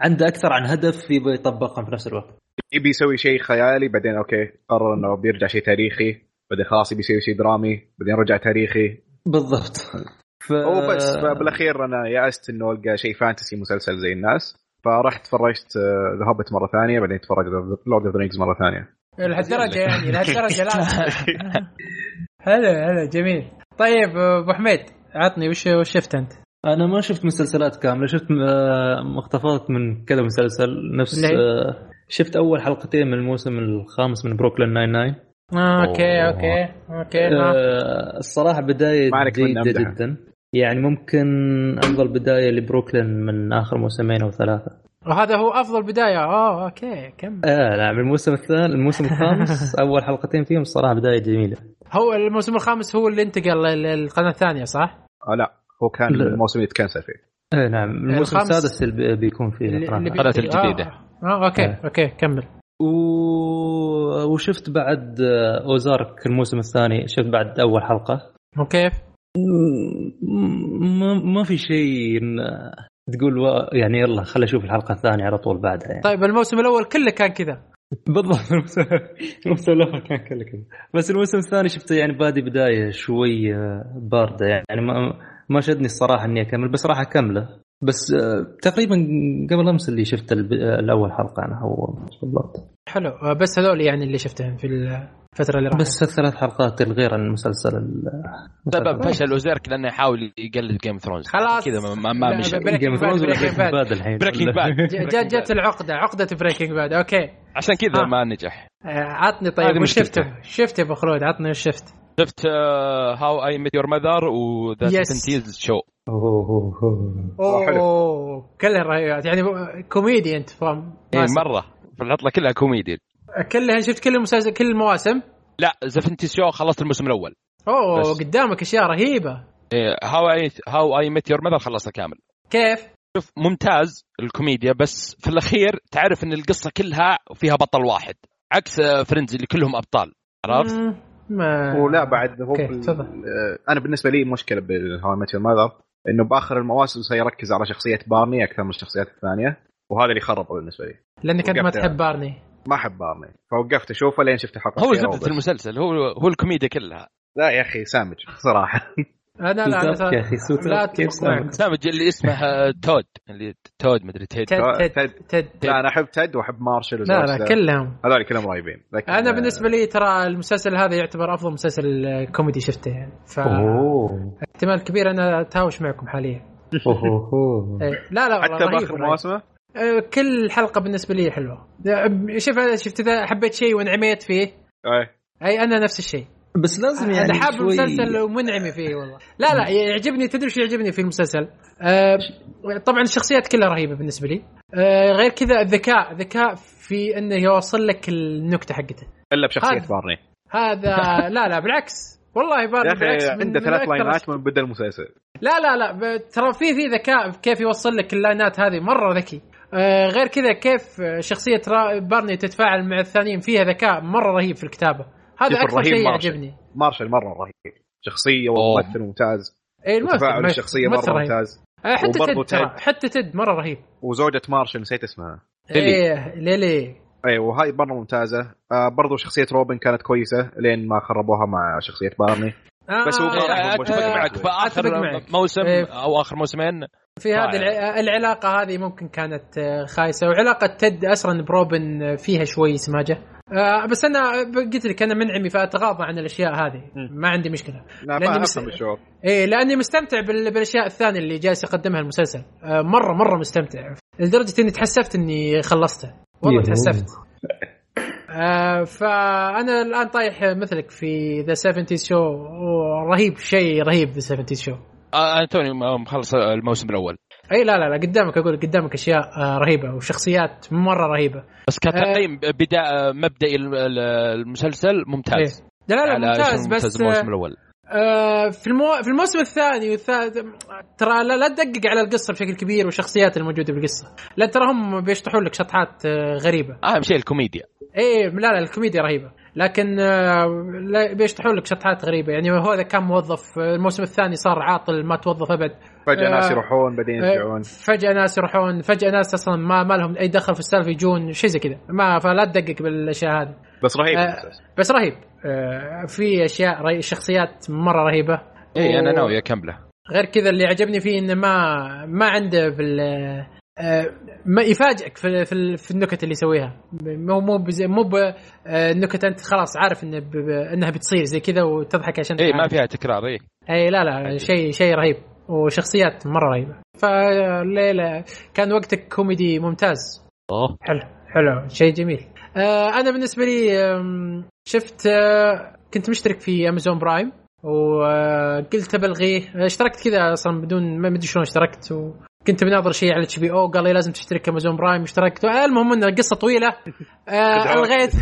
عنده أكثر عن هدف يبغى يطبقهم في نفس الوقت. يبي يسوي شيء خيالي بعدين okay قرر إنه بيرجع شيء تاريخي بعدين خلاص يبي يسوي شيء درامي بعدين رجع تاريخي. بالضبط. ف... هو بس بالاخير أنا يأست إنه ألقى شيء fantasy مسلسل زي الناس فرحت تفرجت The Hobbit مرة ثانية بعدين تفرجت Lord of Rings مرة ثانية. لهالدرجة يعني لهالدرجة لا. حلو حلو جميل. طيب أبو حميد عطني وش وش شفت أنت؟ أنا ما شفت مسلسلات كاملة شفت آه، مقتطفات من كذا مسلسل نفس؟ آه، شفت أول حلقتين من الموسم الخامس من Brooklyn Nine Nine آه، okay. okay okay آه. آه، الصراحة بداية جيدة. جدا يعني ممكن أفضل بداية لبروكلين من آخر موسمين أو ثلاثة وهذا هو أفضل بداية آه okay كم آه نعم الموسم الثاني الموسم الخامس أول حلقتين فيهم الصراحة بداية جميلة هو الموسم الخامس هو اللي انتقل للقناة الثانية صح؟ آه لا هو كان. الموسم اللي يتكنسل فيه آه نعم الموسم السادس اللي بي- بيكون فيه بي- القناة الجديدة. آه, okay آه. okay كمل. و... وشفت بعد آه، Ozark الموسم الثاني شفت بعد أول حلقة. وكيف؟ م- ما ما في شيء إن- تقول و... يعني يلا خلي أشوف الحلقة الثانية على طول بعدها يعني. طيب الموسم الأول كله كان كذا. بالضبط الموسم الأول كان كله كذا. بس الموسم الثاني شفته يعني بادي بداية شوي باردة يعني ما ما شدني الصراحة إني أكمل بس راح أكمله. بس آه، تقريبا قبل أمس اللي شفت الب... الأول حلقة أنا هو بالضبط حلو آه، بس هذول يعني اللي شفتهم في الفترة اللي راحت بس الثلاث حلقات الغير عن المسلسل ال- سبب. فشل اوزيرك لأنه يحاول يقلد جيم ثرونز خلاص. كذا ما- ما, مشى جيم Bad، ثرونز بريكنج. باد الحين بريكنج باد ج- جت العقدة عقدة بريكنج باد أوكي عشان كذا آه. ما نجح آه، عطني طيب وش. شفته؟ شفت يا أبو خلود عطني وش شفت؟ شفت آه، هاو اي ميت يور ماذر وذا. سنتيز Show أوه، أوه، أوه. أوه، حلو. اوه كلها رهيبات يعني كوميدي أنت فاهم اي. مرة في العطله كلها كوميدي كلها شفت كل المسلسل كل المواسم لا Seventies Show خلصت الموسم الأول أوه بس. قدامك أشياء رهيبة How I How I Met Your Mother خلصته كامل كيف؟ شوف ممتاز الكوميديا بس في الأخير تعرف إن القصة كلها فيها بطل واحد عكس Friends اللي كلهم أبطال عرفت؟ ما ولا بعد هو تفضل. آه، أنا بالنسبة لي مشكلة بال How Met Mother إنه بآخر المواسم سيركز على شخصية بارني أكثر من الشخصيات الثانية وهذا اللي خربه بالنسبة لي. لانك انت ما. تحب بارني. ما أحب بارني. فوقفت أشوفه لين شفت الحلقة هو زبدة. المسلسل هو هو الكوميديا كلها. لا يا أخي سامج صراحة. أنا لا أنا أب يا أخي، سوت لا كيف سامج؟ سامج اللي اسمه آه، تود. اللي تود مدري تيد. تد. تد لا أنا أحب تد وأحب مارشل لا لا. كلهم. هذول كلهم رهيبين. لكن أنا بالنسبة لي ترى المسلسل هذا يعتبر أفضل مسلسل كوميدي شفته. يعني أوه. فاحتمال كبير أنا اتهاوش معكم حاليا. إيه، لا لا حتى بآخر. مواسمه آه، كل حلقة بالنسبة لي حلوة. شوف شفت إذا حبيت شيء وانعميت فيه؟ أي. أي أنا نفس الشيء. بس لازم يعني أنا حاب شوي- المسلسل ومنعمي فيه والله. لا لا يعجبني تدري شو يعجبني في المسلسل؟ آه طبعا الشخصيات كلها رهيبة بالنسبة لي. آه غير كذا الذكاء ذكاء في إنه يوصل لك النكتة حقته. إلا بشخصية. بارني. هذا لا لا بالعكس. والله بارني يا أخي عنده ثلاث لاينات من بدا المسلسل. لا لا لا ترى في في ذكاء كيف يوصل لك اللاينات هذه مرة ذكي. آه غير كذا كيف آه، شخصية بارني تتفاعل مع الثانيين فيها ذكاء مرة رهيب في الكتابة. هذا أكثر شيء مارشل. يعجبني. مارشال مرة رهيب. شخصية. وممثل ممتاز. اي ممثل- الشخصية مرة رهيب. ممتاز. آه، حتى تد ترى تد. حتى تد مرة رهيب. وزوجة مارشال نسيت اسمها. ليلي. إيه ليلي. اي وهاي مرة ممتازة. آه برضو شخصية روبن كانت كويسة لين ما خربوها مع شخصية بارني. آه بس هو إيه، آه، اتفق آه، معك في أتفق آخر معك. موسم إيه. أو آخر موسمين. في هذه. الع- العلاقة هذه ممكن كانت آه، خايسة. وعلاقة تد أصلا بروبن آه، فيها شوي سماجة. آه، بس أنا قلت لك أنا منعمي فأتغاضى عن الأشياء هذه. ما عندي مشكلة. لا لأني ما مس- أفهم الشعور. إيه لأني مستمتع بال- بالأشياء الثانية اللي جالس يقدمها المسلسل. آه، مرة مرة مستمتع. لدرجة إني تحسفت إني خلصته. والله. تحسفت. آه فأنا الآن طايح مثلك في That 70 Show. رهيب شيء رهيب That 70 Show. آه، أنا توني مخلص الموسم الأول. إي لا لا لا قدامك أقول قدامك أشياء آه رهيبة وشخصيات مرة رهيبة. بس كتقييم بداية مبدئي الم- ال- المسلسل ممتاز. إيه. لا لا, ممتاز بس الموسم الأول. آه في المو... في الموسم الثاني والثالث ترى لا, لا تدقق على القصة بشكل كبير والشخصيات الموجودة بالقصة. لا ترى هم بيشطحون لك شطحات آه غريبة. اهم شيء الكوميديا. إيه لا لا الكوميديا رهيبة. لكن آه لا بيشطحون لك شطحات غريبة. يعني هو إذا كان موظف آه، الموسم الثاني صار عاطل ما توظف أبد. فجأة آه، ناس يروحون بعدين آه، يرجعون. فجأة ناس يروحون فجأة ناس أصلا ما, ما لهم أي دخل في السالفة يجون شيء زي كذا. ما فلا تدقق بالأشياء هذه. بس رهيب. آه،. بس رهيب. آه في أشياء رهي... شخصيات مرة رهيبة. اي أنا ناوي أكمله. غير كذا اللي عجبني فيه إنه ما ما عنده في ال- آه، ما يفاجئك في في, في النكت اللي يسويها. مو مو بزي مو بالنكت أنت خلاص عارف إنه ب... ب- إنها بتصير زي كذا وتضحك عشان اي ما. فيها تكرار اي اي لا لا شيء شيء رهيب. وشخصيات مرة رهيبة. فالليله كان وقتك كوميدي ممتاز. أوه. حلو حلو. شيء جميل. آه أنا بالنسبة لي شفت آه كنت مشترك في أمازون برايم وقلت بلغيه اشتركت كذا أصلا بدون ما أدري شلون اشتركت وكنت بناظر شيء على HBO قال لي لازم تشترك أمازون برايم اشتركت المهم انه قصه طويلة. آه. ألغيت.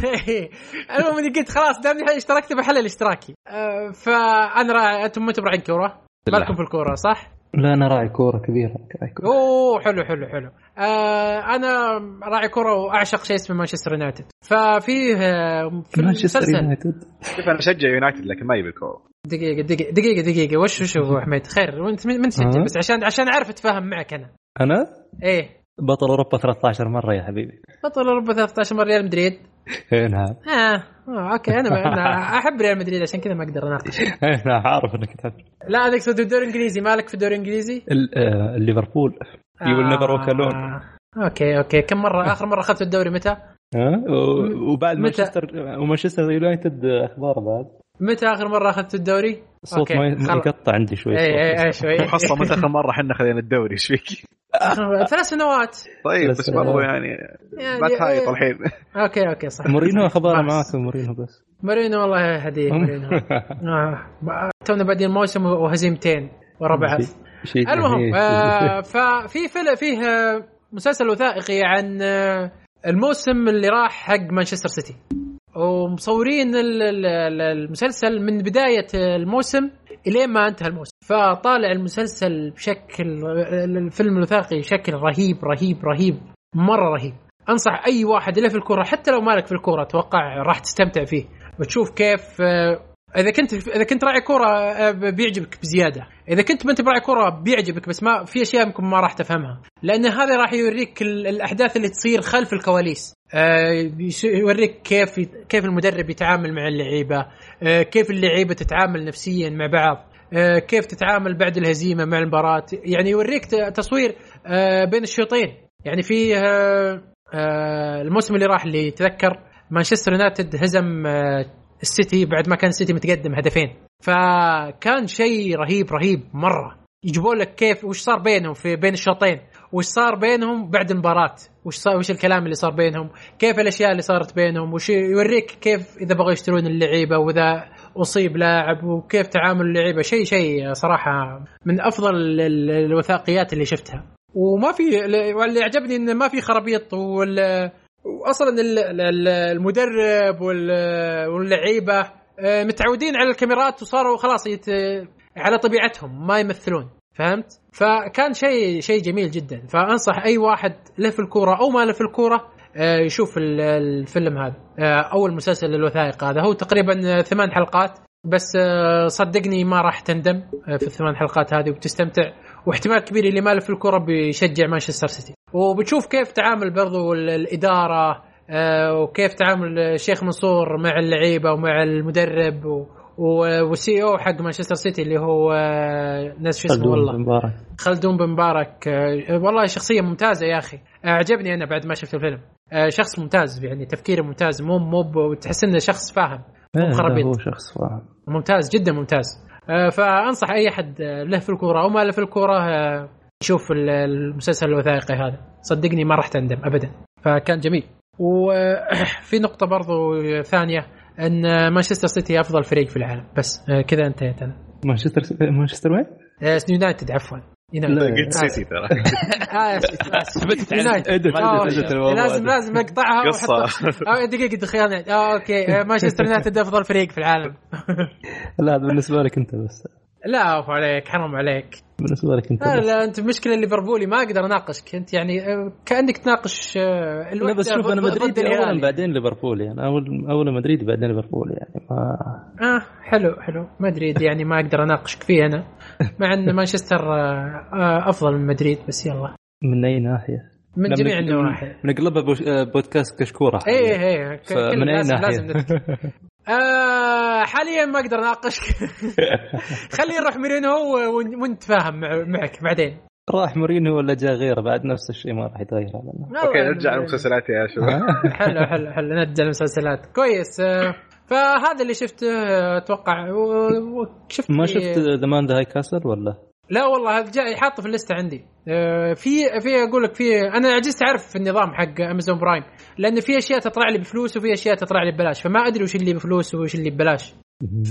المهم إني قلت خلاص دامني اشتركت بحلل اشتراكي آه فأنا أنتم أنتم راعين كورة؟ بالكم في الكورة صح؟ لا أنا راعي كورة كبيرة. راعي كورة. أوه حلو حلو حلو. آه أنا راعي كورة وأعشق شيء اسمه مانشستر يونايتد. ففيه آه، في مانشستر يونايتد. شوف أنا أشجع يونايتد لكن ما يبي كورة. دقيقة دقيقة دقيقة دقيقة. وش وش هو حميد خير وأنت من من تشجع ها؟ بس عشان عشان أعرف أتفاهم معك أنا. أنا؟ إيه. بطل أوروبا 13 مرة يا حبيبي. بطل أوروبا 13 مرة ريال مدريد. نعم آه, آه أوكي أنا أنا أحب ريال مدريد عشان كذا ما أقدر اناقش إيه نعم عارف إنك تحب لا أنا اقصد الدوري الانجليزي مالك في الدوري الانجليزي؟ ال- آه، ليفربول you will never walk alone آه. أوكي أوكي كم مرة آخر مرة أخذت الدوري متى؟ ها وبعد؟ مانشستر ومانشستر يونايتد أخبار بعد متى آخر مرة اخذت الدوري؟ الصوت ما. يقطع عندي شوي اي اي اي شوي محصله متى آخر مرة إحنا خذينا الدوري إيش فيك؟ ثلاث سنوات طيب بس- برضو يعني يعني ما تهايط إيه. الحين أوكي أوكي صح مورينيو اخباره. معاكم مورينو بس مورينو والله هدية مورينو آه. تونا بادين الموسم وهزيمتين ورا بعض شيء المهم. آه ففي فيلم فيه آه، مسلسل وثائقي عن الموسم اللي راح حق مانشستر سيتي ومصورين ال- ال- ال- المسلسل من بداية الموسم الين ما انتهى الموسم. فطالع المسلسل بشكل الفيلم الوثائقي بشكل رهيب رهيب رهيب مرة رهيب. أنصح أي واحد اللي في الكورة حتى لو مالك في الكورة أتوقع راح تستمتع فيه. وتشوف كيف آه، إذا كنت إذا كنت راعي كورة آه، بيعجبك بزيادة. إذا كنت ما أنت براعي كورة بيعجبك بس ما في أشياء يمكن ما راح تفهمها. لأن هذا راح يوريك ال- الأحداث اللي تصير خلف الكواليس. يوريك كيف كيف المدرب يتعامل مع اللعيبة آه، كيف اللعيبة تتعامل نفسيا مع بعض آه، كيف تتعامل بعد الهزيمة مع المباراة يعني يوريك تصوير آه، بين الشوطين. يعني في آه، آه، الموسم اللي راح اللي تذكر مانشستر يونايتد هزم آه، السيتي بعد ما كان السيتي متقدم هدفين. فكان شيء رهيب رهيب مرة. يجيبون لك كيف وش صار بينهم في بين الشوطين؟ وش صار بينهم بعد المباراة وش صار وش الكلام اللي صار بينهم؟ كيف الأشياء اللي صارت بينهم؟ وش يوريك كيف إذا بغوا يشترون اللعيبة وإذا أصيب لاعب وكيف تعامل اللعيبة؟ شيء شيء صراحة من أفضل ال- ال- الوثائقيات اللي شفتها. وما في واللي عجبني انه ما في خرابيط وال واصلا ال- ال- المدرب وال- واللعيبة آه، متعودين على الكاميرات وصاروا خلاص يت... على طبيعتهم ما يمثلون. فهمت؟ فكان شيء شيء جميل جدا. فأنصح أي واحد له في الكورة أو ما له في الكورة آه، يشوف ال- الفيلم هذا آه، أو المسلسل الوثائقي هذا. هو تقريبا ثمان حلقات بس آه، صدقني ما راح تندم في الثمان حلقات هذه وبتستمتع واحتمال كبير اللي ما له في الكورة بيشجع مانشستر سيتي. وبتشوف كيف تعامل برضو ال- الإدارة وكيف تعامل الشيخ منصور مع اللعيبة ومع المدرب والسي أو حق مانشستر سيتي اللي هو آه، ناس شو اسمه خلدون والله. بن مبارك. خلدون بن مبارك آه، والله شخصية ممتازة يا أخي. آه، عجبني أنا بعد ما شفت الفيلم. آه، شخص ممتاز يعني تفكيره ممتاز مو مو تحس إنه شخص فاهم لا، خرابيط. هو شخص فاهم. ممتاز جدا ممتاز. آه، فأنصح أي أحد آه، له في الكورة أو ما له في الكورة آه، يشوف ال- المسلسل الوثائقي هذا. صدقني ما راح تندم ابدا. فكان جميل. وفي نقطة برضو ثانية. أن مانشستر سيتي أفضل فريق في العالم. بس آه، كذا انتهيت أنا. مانشستر مانشستر وين؟ آه، يونايتد عفوا. يونايتد. لا، قلت سيتي ترى. آه، لازم. لازم أقطعها آه، دقيقة دخيلنا أوكي. مانشستر يونايتد أفضل فريق في العالم. لا هذا بالنسبة لك أنت بس. لا عفو عليك حرام عليك. بالنسبة لك أنت لا لا أنت مشكلة ليفربولي ما أقدر أناقشك. أنت يعني آه، كأنك تناقش آه، لا بس شوف أنا مدريدي الهلال اولا يعني. بعدين ليفربول يعني أول أول مدريدي بعدين ليفربول يعني ما آه حلو حلو. مدريد يعني ما أقدر أناقشك فيه أنا. مع أن مانشستر آه، أفضل من مدريد بس يلا. من أي ناحية؟ من جميع من- النواحي بنقلبها بودكاست كشكورة. إيه ك- كل فمن أي ناحية؟ لازم. آه حاليا ما أقدر اناقشك خليه نروح مورينيو ون- ونتفاهم مع- معك بعدين. راح مورينيو ولا جاء غيره؟ بعد نفس الشيء ما راح يتغير. هذا أوكي نرجع للمسلسلات يا شباب. حلو حلو حلو. نرجع للمسلسلات كويس. آه، فهذا اللي شفته آه، أتوقع وشفت ما شفت The Man the High Castle ولا؟ لا والله هذا جاي حاطه في ال list ه عندي. آه، في في أقول لك في أنا عجزت أعرف النظام حق امازون برايم لأن في أشياء تطلع لي بفلوس وفي أشياء تطلع لي ببلاش فما أدري وش اللي بفلوس وش اللي ببلاش.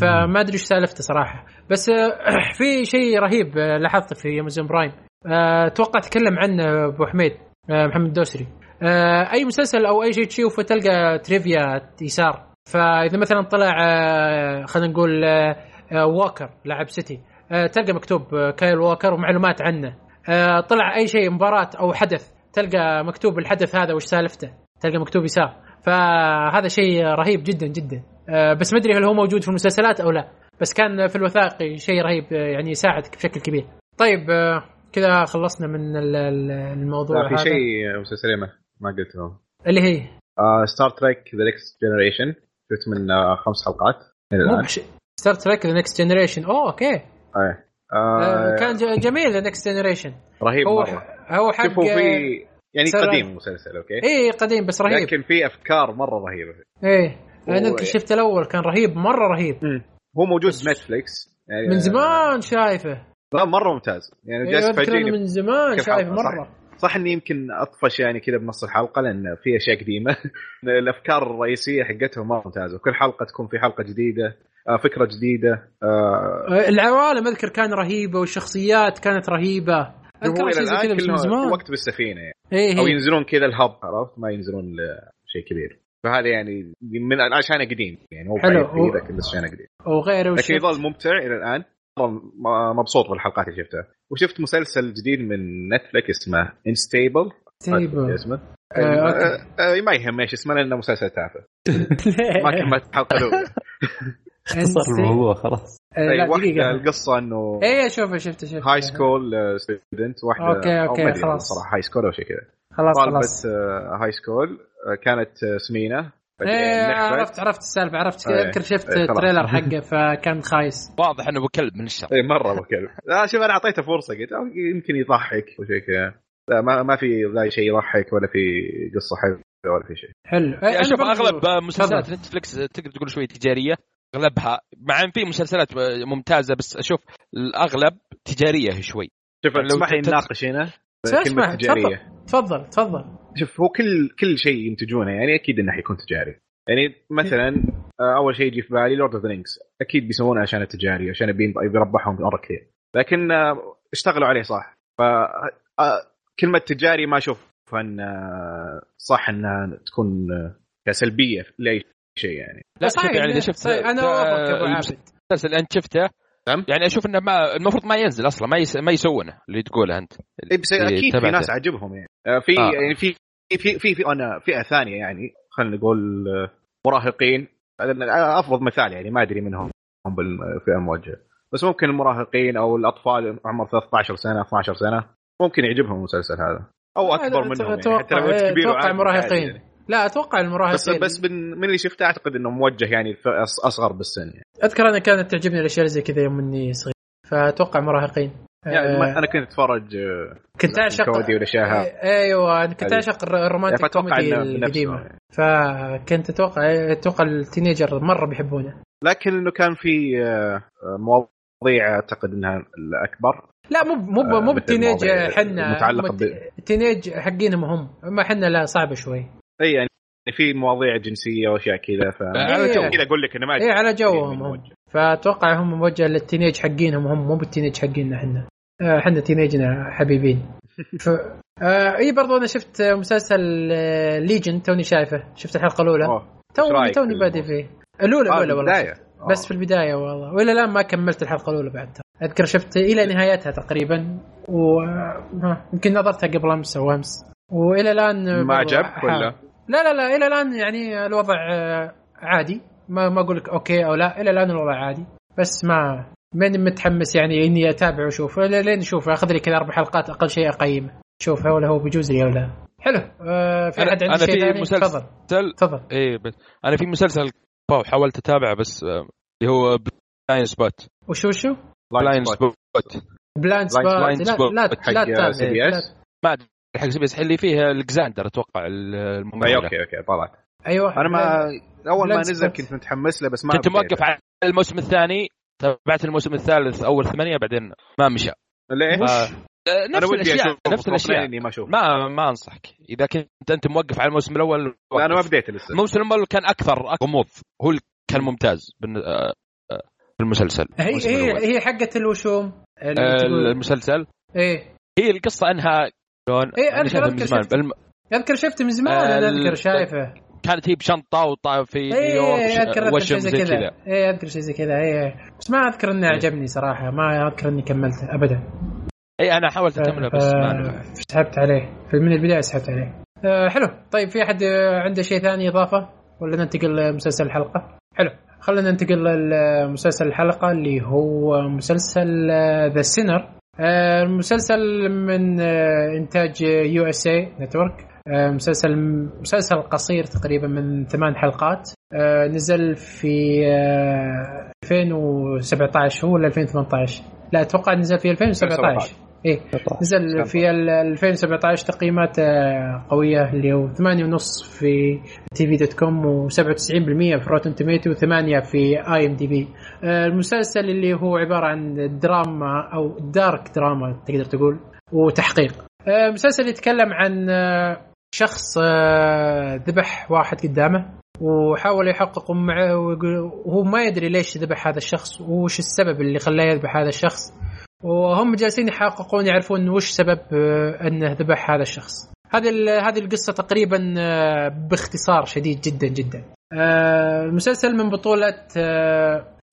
فما أدري إيش سالفته صراحة. بس آه، في شيء رهيب آه، لاحظته في امازون برايم آه، أتوقع تكلم عنه أبو حميد آه، محمد الدوسري آه، أي مسلسل أو أي شيء تشوفه تلقى trivia يسار. فإذا مثلا طلع آه، خلينا نقول آه، آه، ووكر لاعب سيتي آه، تلقى مكتوب آه، كايل ووكر ومعلومات عنه. آه، طلع أي شيء مباراة أو حدث تلقى مكتوب الحدث هذا وش سالفته. تلقى مكتوب يسار. فهذا شيء رهيب جدا جدا. آه، بس ما أدري هل هو موجود في المسلسلات أو لا. بس كان في الوثائقي شيء رهيب آه، يعني يساعدك بشكل كبير. طيب آه، كذا خلصنا من ال- ال- الموضوع لا في هذا. شيء مسلسلين ما ما قلتهم اللي هي؟ Star Trek The Next Generation شفت من آه، خمس حلقات. Star Trek The Next Generation أوه أوكي. إيه. آه كان جميل The Next Generation رهيب هو مرة. هو حق شوفوا في يعني قديم المسلسل أوكي؟ اي قديم بس رهيب. لكن في أفكار مرة رهيبة. إيه أنا يمكن شفت الأول كان رهيب مرة رهيب. هو موجود بنتفليكس يعني من زمان شايفه. لا مرة ممتاز. يعني إيه، جالس تفاجئني من زمان شايفه حلقة، صح. مرة. صح إني يمكن أطفش يعني كذا بنص الحلقة لأن في أشياء قديمة. الأفكار الرئيسية حقتهم مرة ممتازة. وكل حلقة تكون في حلقة جديدة آه، فكرة جديدة آه، العوالم أذكر كان رهيبة والشخصيات كانت رهيبة. هو إلى شيء الآن كلهم وقت بالسفينة يعني. إيه أو إيه ينزلون كذا الهب عرفت؟ ما ينزلون لشيء كبير. فهذا يعني من عشانه قديم يعني مو حلو. هو- لكن بس عشانه قديم. وغيره لكن يظل ممتع إلى الآن. مبسوط بالحلقات اللي شفتها. وشفت مسلسل جديد من نتفلكس اسمه Insatiable تيبل اسمه. آه،. آه، آه، ما يهم إيش اسمه لأنه مسلسل تافه. ما كملت الحلقة الأولى. اختصر الموضوع خلاص. واحدة دقيقة. القصة إنه إيه شوفه شفته شفته. high school student واحدة ما أدري خلاص. صراحة high school أو شيء كذا. خلاص خلاص. high school كانت سمينة. إيه. عرفت عرفت السالفة عرفت. إيه، اذكر شفت إيه،. trailer حقه فكان خايس. واضح إنه كلب من الشر. اي مرة ابو كلب لا شوف أنا أعطيته فرصة قلت أو يمكن يضحك وشيء كذا. لا ما ما في ذا شيء يضحك ولا في قصة حلوة ولا في شيء. حلو. أشوف برضو- أغلب مسلسلات. نتفلكس تقدر تقول شوي تجارية أغلبها مع إن في مسلسلات ممتازة بس أشوف الأغلب تجارية شوي. شوف لو اسمح لي نناقش هنا. تجارية. تفضل تفضل شوف هو كل كل شيء ينتجونه يعني أكيد إنه حيكون تجاري. يعني مثلا آه، أول شيء يجي في بالي Lord of the Rings أكيد بيسوونه عشان التجاري عشان يبين بيربحهم مره كثير لكن آه، اشتغلوا عليه صح. ف آه، كلمة تجاري ما أشوف ان آه، صح إنها تكون آه، سلبيه لأي شيء يعني لا صحيح، يعني إذا لا، شفت أنا عابد المسلسل اللي أنت شفته نعم. يعني أشوف إنه ما المفروض ما ينزل أصلا ما يس... ما يسوونه اللي تقوله أنت إيه بس اللي أكيد في. ناس عجبهم يعني آه، في آه. يعني في في في في أنا فئة ثانية يعني خلينا نقول آه، مراهقين أفضل مثال يعني ما أدري منهم هم بالفئة الموجهة بس ممكن المراهقين أو الأطفال عمر 13 سنة 12 سنة ممكن يعجبهم المسلسل هذا. أو أكبر منهم يعني حتى لو أنت كبير أتوقع وعادي مراهقين. يعني. لا أتوقع بس المراهقين. بس من, من اللي شفته أعتقد إنه موجه يعني أصغر بالسن يعني, أذكر أنا كانت تعجبني الأشياء اللي زي كذا يوم إني صغير. فأتوقع مراهقين. يعني آه، أنا كنت أتفرج آه، كنت أعشق الكوميدي والأشياء هذه آه، أيوه أنا كنت. أعشق الر- ال romantic فأتوقع كوميدي القديمة. يعني. فكنت أتوقع أتوقع ال teenager مرة بيحبونه. لكن إنه كان في آه، آه، مواضيع أعتقد إنها الأكبر. لا مو مو آه، مو بال teenage المواضيع حنا المتعلقة هم ب- ال teenage حقينهم هم اما حنا لا صعبه شوي إي يعني في مواضيع جنسية وأشياء كذا ف على إيه. جو. كذا أقول لك إنه ما إي على جوهم هم موجه. فأتوقع هم موجه لل teenage حقينهم هم مو بال teenage حقيننا إحنا آه، إحنا teenage نا حبيبين ف آه إي برضو أنا شفت مسلسل آه، ليجن توني شايفه شفت الحلقة الأولى توني توني بادي فيه الأولى آه، الأولى والله. بس آه. في البداية والله وإلى الآن ما كملت الحلقة الأولى بعد أذكر شفت إلى نهايتها تقريبا ويمكن نظرتها قبل أمس أو أمس. وإلى الآن ما أحاول. ولا؟ لا لا لا إلى الآن يعني الوضع آه، عادي. ما ما أقول لك أوكي أو لا إلى الآن الوضع عادي. بس ما ماني متحمس يعني إني أتابع وأشوف. لين أشوف أخذ لي كذا أربع حلقات أقل شيء أقيمه. شوف هل هو بيجوز لي أو لا. حلو. آه في أحد عنده شيء ثاني؟ مسلسل- تفضل. مسلسل تفضل. إيه بس أنا في مسلسل حاولت أتابعه بس آه، اللي هو بلاين سبوت وشو وشو؟ بلاين Blind Spot. سبوت بلايند سبوت Blind لا لا. سي بي لا- إس. ما أدري حق سي بي إس اللي فيه الكساندر أتوقع اي الممثلة. أوكي أوكي طلعت. أيوه. أنا ما أول ما نزل. كنت متحمس له بس ما كنت. موقف على الموسم الثاني تابعت الموسم الثالث أول ثمانية بعدين ما مشى. أنا نفس الأشياء نفس الأشياء. اني ما أشوف ما ما أنصحك. إذا كنت أنت موقف على الموسم الأول لا أنا ما. بديت لسه. الموسم الأول كان أكثر غموض. هو كان ممتاز. آه، في المسلسل. هي هي الأول. هي حقه الوشوم. آه، المسلسل؟ إيه. هي القصة انها شلون؟ أنا أذكر- شايفها من زمان. شفت. بالم... أذكر شفته من زمان أنا أذكر شايفه كانت هي بشنطة وطا في إيه نيويورك أذكر أذكر وشم شيء زي كذا. إيه أذكر شيء زي كذا إيه. بس ما أذكر انه إيه. عجبني صراحة ما أذكر إني كملته ابدا. اي أنا حاولت اكملها بس ما سحبت عليه. من البداية سحبت عليه. آه، حلو. طيب في أحد عنده شيء ثاني إضافة؟ ولا ننتقل لمسلسل الحلقة؟ حلو. خلينا ننتقل لمسلسل الحلقة اللي هو مسلسل ذا سينر المسلسل من آه، إنتاج USA Network مسلسل مسلسل قصير تقريبا من ثمان حلقات. آه، نزل في آه، 2017 هو ولا 2018 لا أتوقع نزل في 2017 إيه. نزل في ال 2017 تقييمات آه، قوية اللي هو 8.5 في TV.com و97% في Rotten Tomatoes و8 في IMDb. المسلسل اللي هو عبارة عن دراما أو دارك دراما تقدر تقول وتحقيق. آه، مسلسل يتكلم عن آه، شخص آه، ذبح واحد قدامه وحاول يحقق معه ويقول- وهو ما يدري ليش ذبح هذا الشخص وش السبب اللي خلاه يذبح هذا الشخص. وهم جالسين يحققون يعرفون وش سبب آه، أنه ذبح هذا الشخص. هذه هذه القصة تقريبا آه، باختصار شديد جدا جدا. آه، المسلسل من بطولة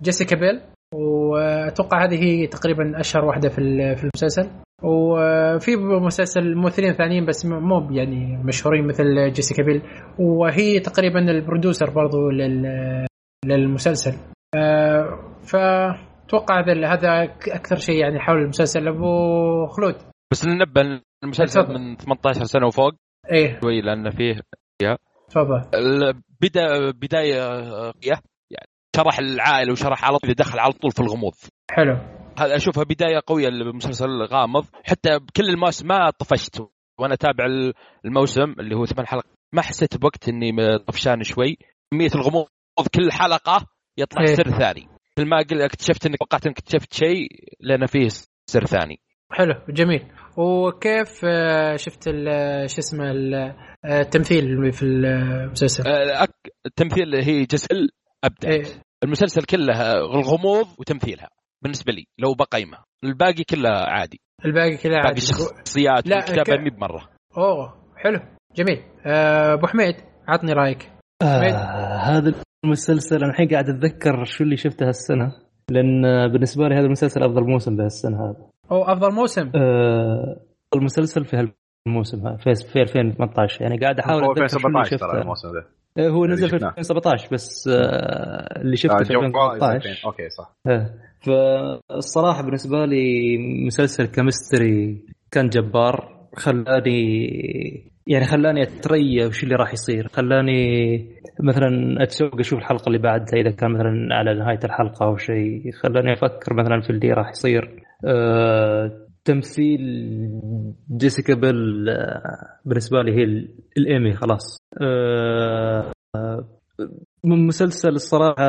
جيسيكا بيل. وأتوقع هذه هي تقريبا أشهر واحدة في في المسلسل. وفي مسلسل ممثلين ثانيين بس مو يعني مشهورين مثل جيسيكا بيل. وهي تقريبا البرودوسر برضو لل- للمسلسل. آه، فاتوقع هذا هذا أكثر شيء يعني حول المسلسل. أبو خلود. بس ننبه المسلسل. من 18 سنة وفوق. إيه. شوي لأن فيه تفضل. بدا بداية آه، يعني شرح العائلة وشرح على طول دخل على طول في الغموض. حلو. هذا أشوفها بداية قوية للمسلسل غامض. حتى بكل المواسم ما طفشت. وأنا أتابع الموسم اللي هو ثمان حلقات. ما حسيت بوقت إني طفشان شوي. كمية الغموض كل حلقة يطلع إيه. سر ثاني. كل ما قل- اكتشفت إنك توقعت إنك اكتشفت شيء لأن فيه سر ثاني. حلو جميل. وكيف آه، شفت ال- شو اسمه آه، التمثيل في المسلسل؟ آه، أك- التمثيل هي جسل ابدع إيه. المسلسل كله الغموض وتمثيلها بالنسبة لي لو بقيمة. الباقي كله عادي. الباقي باقي عادي. الشخصيات لا، والكتابه ك- مي بمره أوه حلو جميل. آه، أبو حميد عطني رأيك. آه هذا المسلسل أنا الحين قاعد أتذكر شو اللي شفته هالسنة لأن آه، بالنسبة لي هذا المسلسل أفضل موسم بهالسنة هذا. أو أفضل موسم؟ آه المسلسل في هالموسم هذا في, في 2018 يعني قاعد أحاول هو أتذكر شو اللي 2017 ترى شفته. الموسم ذا آه، هو نزل في شفناه. 2017 بس آه اللي شفته آه، في جو 2018 فايز okay صح. إيه. فالصراحة بالنسبة لي مسلسل ك mystery كان جبار خلاني يعني خلاني اتريا وش اللي راح يصير. خلاني مثلا اتشوق أشوف الحلقة اللي بعدها إذا كان مثلا على نهاية الحلقة أو شيء. خلاني أفكر مثلا في اللي راح يصير. أه تمثيل جيسيكا بيل آه، بالنسبة لي هي ال- الإيمي خلاص. أه آه، من مسلسل الصراحة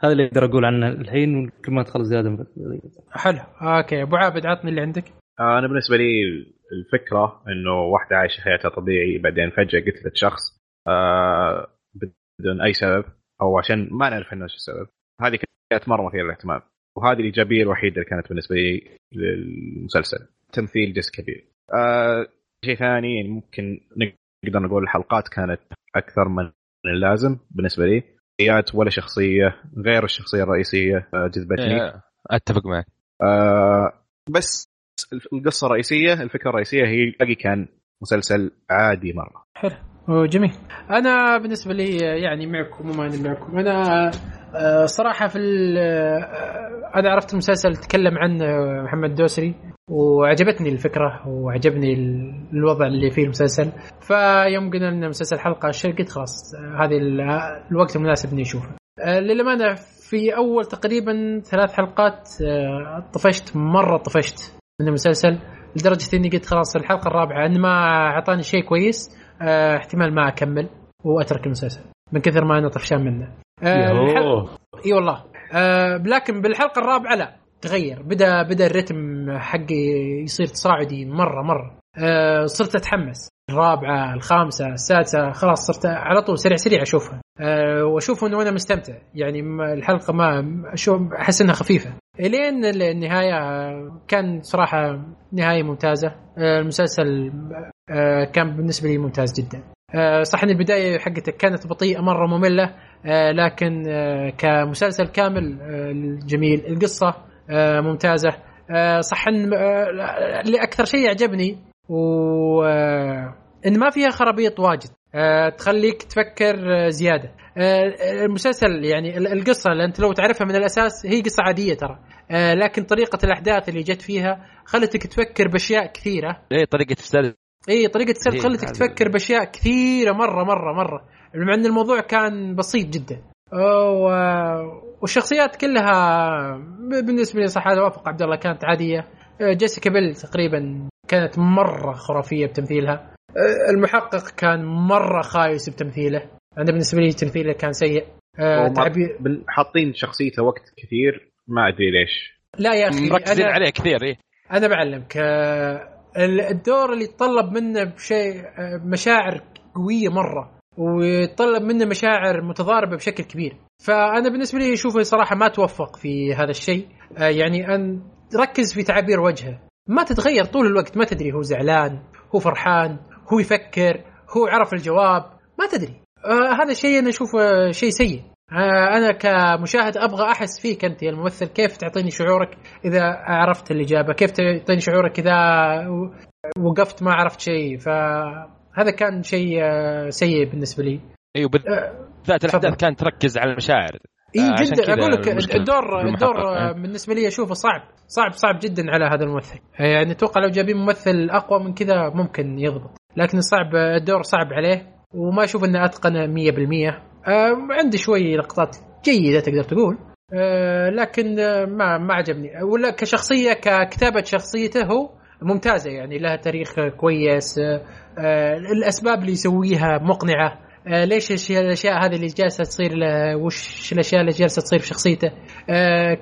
هذا اللي أقدر أقول عنه الحين وكل ما تخلص زيادة. حلو. أوكي أبو عابد عطني اللي عندك. أنا بالنسبة لي الفكرة إنه واحدة عايشة حياتها طبيعي بعدين فجأة قتلت شخص آه، بدون أي سبب أو عشان ما نعرف إنه شو السبب. هذه كانت مرة مثيرة للاهتمام. وهذه الإيجابية الوحيدة اللي كانت بالنسبة لي للمسلسل. تمثيل جيسيكا بيل آه شيء ثاني يعني ممكن نقدر نقول الحلقات كانت أكثر من اللازم بالنسبة لي. شخصيات ولا شخصية غير الشخصية الرئيسية آه، جذبتني إيه، أتفق معك. آه بس القصة الرئيسية الفكرة الرئيسية هي الباقي كان مسلسل عادي مرة. أوه، جميل. أنا بالنسبة لي يعني معكم وما أنا معكم أنا آه، صراحة في آه، أنا عرفت المسلسل تكلم عنه محمد دوسري وعجبتني الفكرة وعجبني ال- الوضع اللي فيه المسلسل. فيوم قلنا ان مسلسل حلقة قلت خلاص آه، هذه ال- الوقت المناسب إني أشوفه. آه، للأمانة في أول تقريبا ثلاث حلقات آه، طفشت مرة طفشت. من المسلسل لدرجة إني قلت خلاص الحلقة الرابعة ان ما أعطاني شيء كويس آه، احتمال ما أكمل وأترك المسلسل من كثر ما أنا طفشان منه. يوه. إي والله. آه لكن بالحلقة الرابعة لا تغير بدا بدأ الرتم حقي يصير تصاعدي مره مرة. أه صرت أتحمس. الرابعه الخامسة السادسة خلاص صرت على طول سريع سريع أشوفها. أه وأشوف إنه أنا مستمتع. يعني الحلقة ما أشوف أحس إنها خفيفة. إلين النهاية كان صراحة نهاية ممتازة. أه المسلسل أه كان بالنسبة لي ممتاز جدا. أه صح إن البداية حقتك كانت بطيئة مرة مملة. لكن كمسلسل كامل جميل القصة ممتازة. صح إن اللي أكثر شيء يعجبني و إن ما فيها خرابيط واجد. أه تخليك تفكر زيادة. أه المسلسل يعني القصة اللي أنت لو تعرفها من الأساس هي قصة عادية ترى. أه لكن طريقة الأحداث اللي جت فيها خلتك تفكر بأشياء كثيرة. إيه طريقة السرد. اي طريقة السرد خلتك تفكر بأشياء كثيرة مرة مرة مرة. مع إن الموضوع كان بسيط جدا. والشخصيات كلها بالنسبة لي صح هذا وافق. عبد الله كانت عادية. جيسيكا بيل تقريبا كانت مرة خرافية بتمثيلها. المحقق كان مرة خايس بتمثيله. أنا بالنسبة لي تمثيله كان سيء. تعبير حاطين شخصيته وقت كثير ما أدري ليش. لا يا أخي مركزين أنا... عليه كثير إيه؟ أنا بعلمك الدور اللي يتطلب منه بشيء مشاعر قوية مرة ويتطلب منه مشاعر متضاربة بشكل كبير. فأنا بالنسبة لي اشوفه صراحة ما توفق في هذا الشيء. يعني أن ركز في تعابير وجهه. ما تتغير طول الوقت ما تدري هو زعلان هو فرحان هو يفكر هو عرف الجواب. ما تدري. آه هذا الشيء أنا أشوفه شيء سيء. آه أنا كمشاهد أبغى أحس فيك أنت يا الممثل كيف تعطيني شعورك إذا عرفت الإجابة؟ كيف تعطيني شعورك إذا وقفت ما عرفت شيء؟ فهذا كان شيء سيء بالنسبة لي. أيوه بالذات الأحداث كانت تركز على المشاعر. إي جدا. أقول لك الدور الدور بالنسبة لي أشوفه صعب صعب صعب جدا على هذا الممثل. يعني أتوقع لو جايبين ممثل أقوى من كذا ممكن يضبط. لكن صعب الدور صعب عليه وما أشوف إنه أتقن 100% آه عندي شوي لقطات جيدة تقدر تقول. آه لكن ما ما عجبني. ولا كشخصية ككتابة شخصيته هو ممتازة يعني لها تاريخ كويس. آه الأسباب اللي يسويها مقنعة. ليش الأشياء هذه اللي جالسة تصير وش الأشياء اللي جالسة تصير في شخصيته؟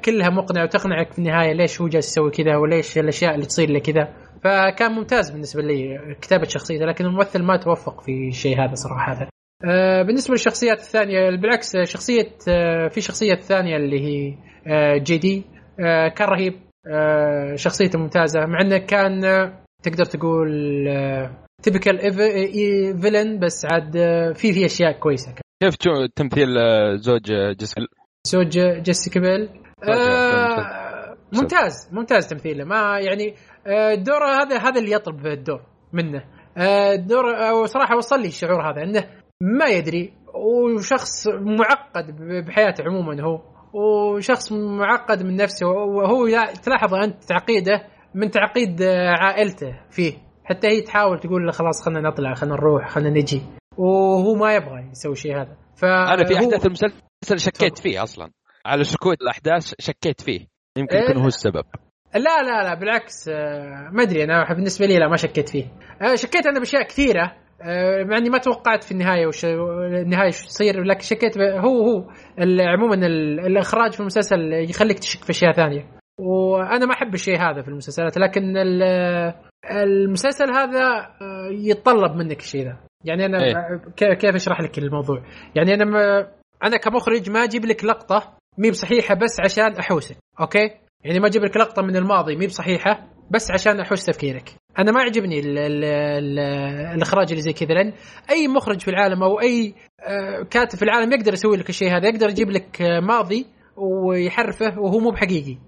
كلها مقنعة وتقنعك في النهاية ليش هو جالس يسوي كذا وليش الأشياء اللي تصير له كذا. فكان ممتاز بالنسبة لي كتابة شخصيته لكن الممثل ما توفق في الشيء هذا صراحة. آه بالنسبة للشخصيات الثانية بالعكس شخصية آه في شخصية الثانية اللي هي آه جي دي كان رهيب. شخصيته ممتازة مع إنه كان تقدر تقول تيبكال فيلن بس عاد في في أشياء كويسة كيف تمثيل زوج جيسيكا؟ زوج جيسيكا بيل. آه ممتاز ممتاز تمثيله. ما يعني الدور هذا هذا اللي يطلب الدور منه. الدور صراحة وصل لي الشعور هذا إنه ما يدري وشخص معقد بحياته عموما هو وشخص معقد من نفسه وهو تلاحظ أنت تعقيده من تعقيد عائلته فيه. حتى هي تحاول تقول له خلاص خلينا نطلع خلينا نروح خلينا نجي. وهو ما يبغى يسوي شيء هذا. أنا في أحداث المسلسل شكيت فيه أصلا. على سكوت الأحداث شكيت فيه. يمكن يكون هو السبب. لا لا لا بالعكس ما أدري أنا بالنسبة لي لا ما شكيت فيه. شكيت أنا بأشياء كثيرة مع إني ما توقعت في النهاية وش النهاية وش تصير لكن شكيت هو هو عموما الإخراج في المسلسل يخليك تشك في أشياء ثانية. وأنا ما أحب الشيء هذا في المسلسلات لكن المسلسل هذا يتطلب منك الشيء ذا. يعني أنا إيه؟ كيف أشرح لك الموضوع؟ يعني أنا ما أنا كمخرج ما أجيب لك لقطة مي بصحيحة بس عشان أحوسك okay؟ يعني ما أجيب لك لقطة من الماضي مي بصحيحة بس عشان أحوس تفكيرك. أنا ما يعجبني ال ال ال الإخراج اللي زي كذا لأن أي مخرج في العالم أو أي كاتب في العالم يقدر يسوي لك الشيء هذا يقدر يجيب لك ماضي ويحرفه وهو مو بحقيقي.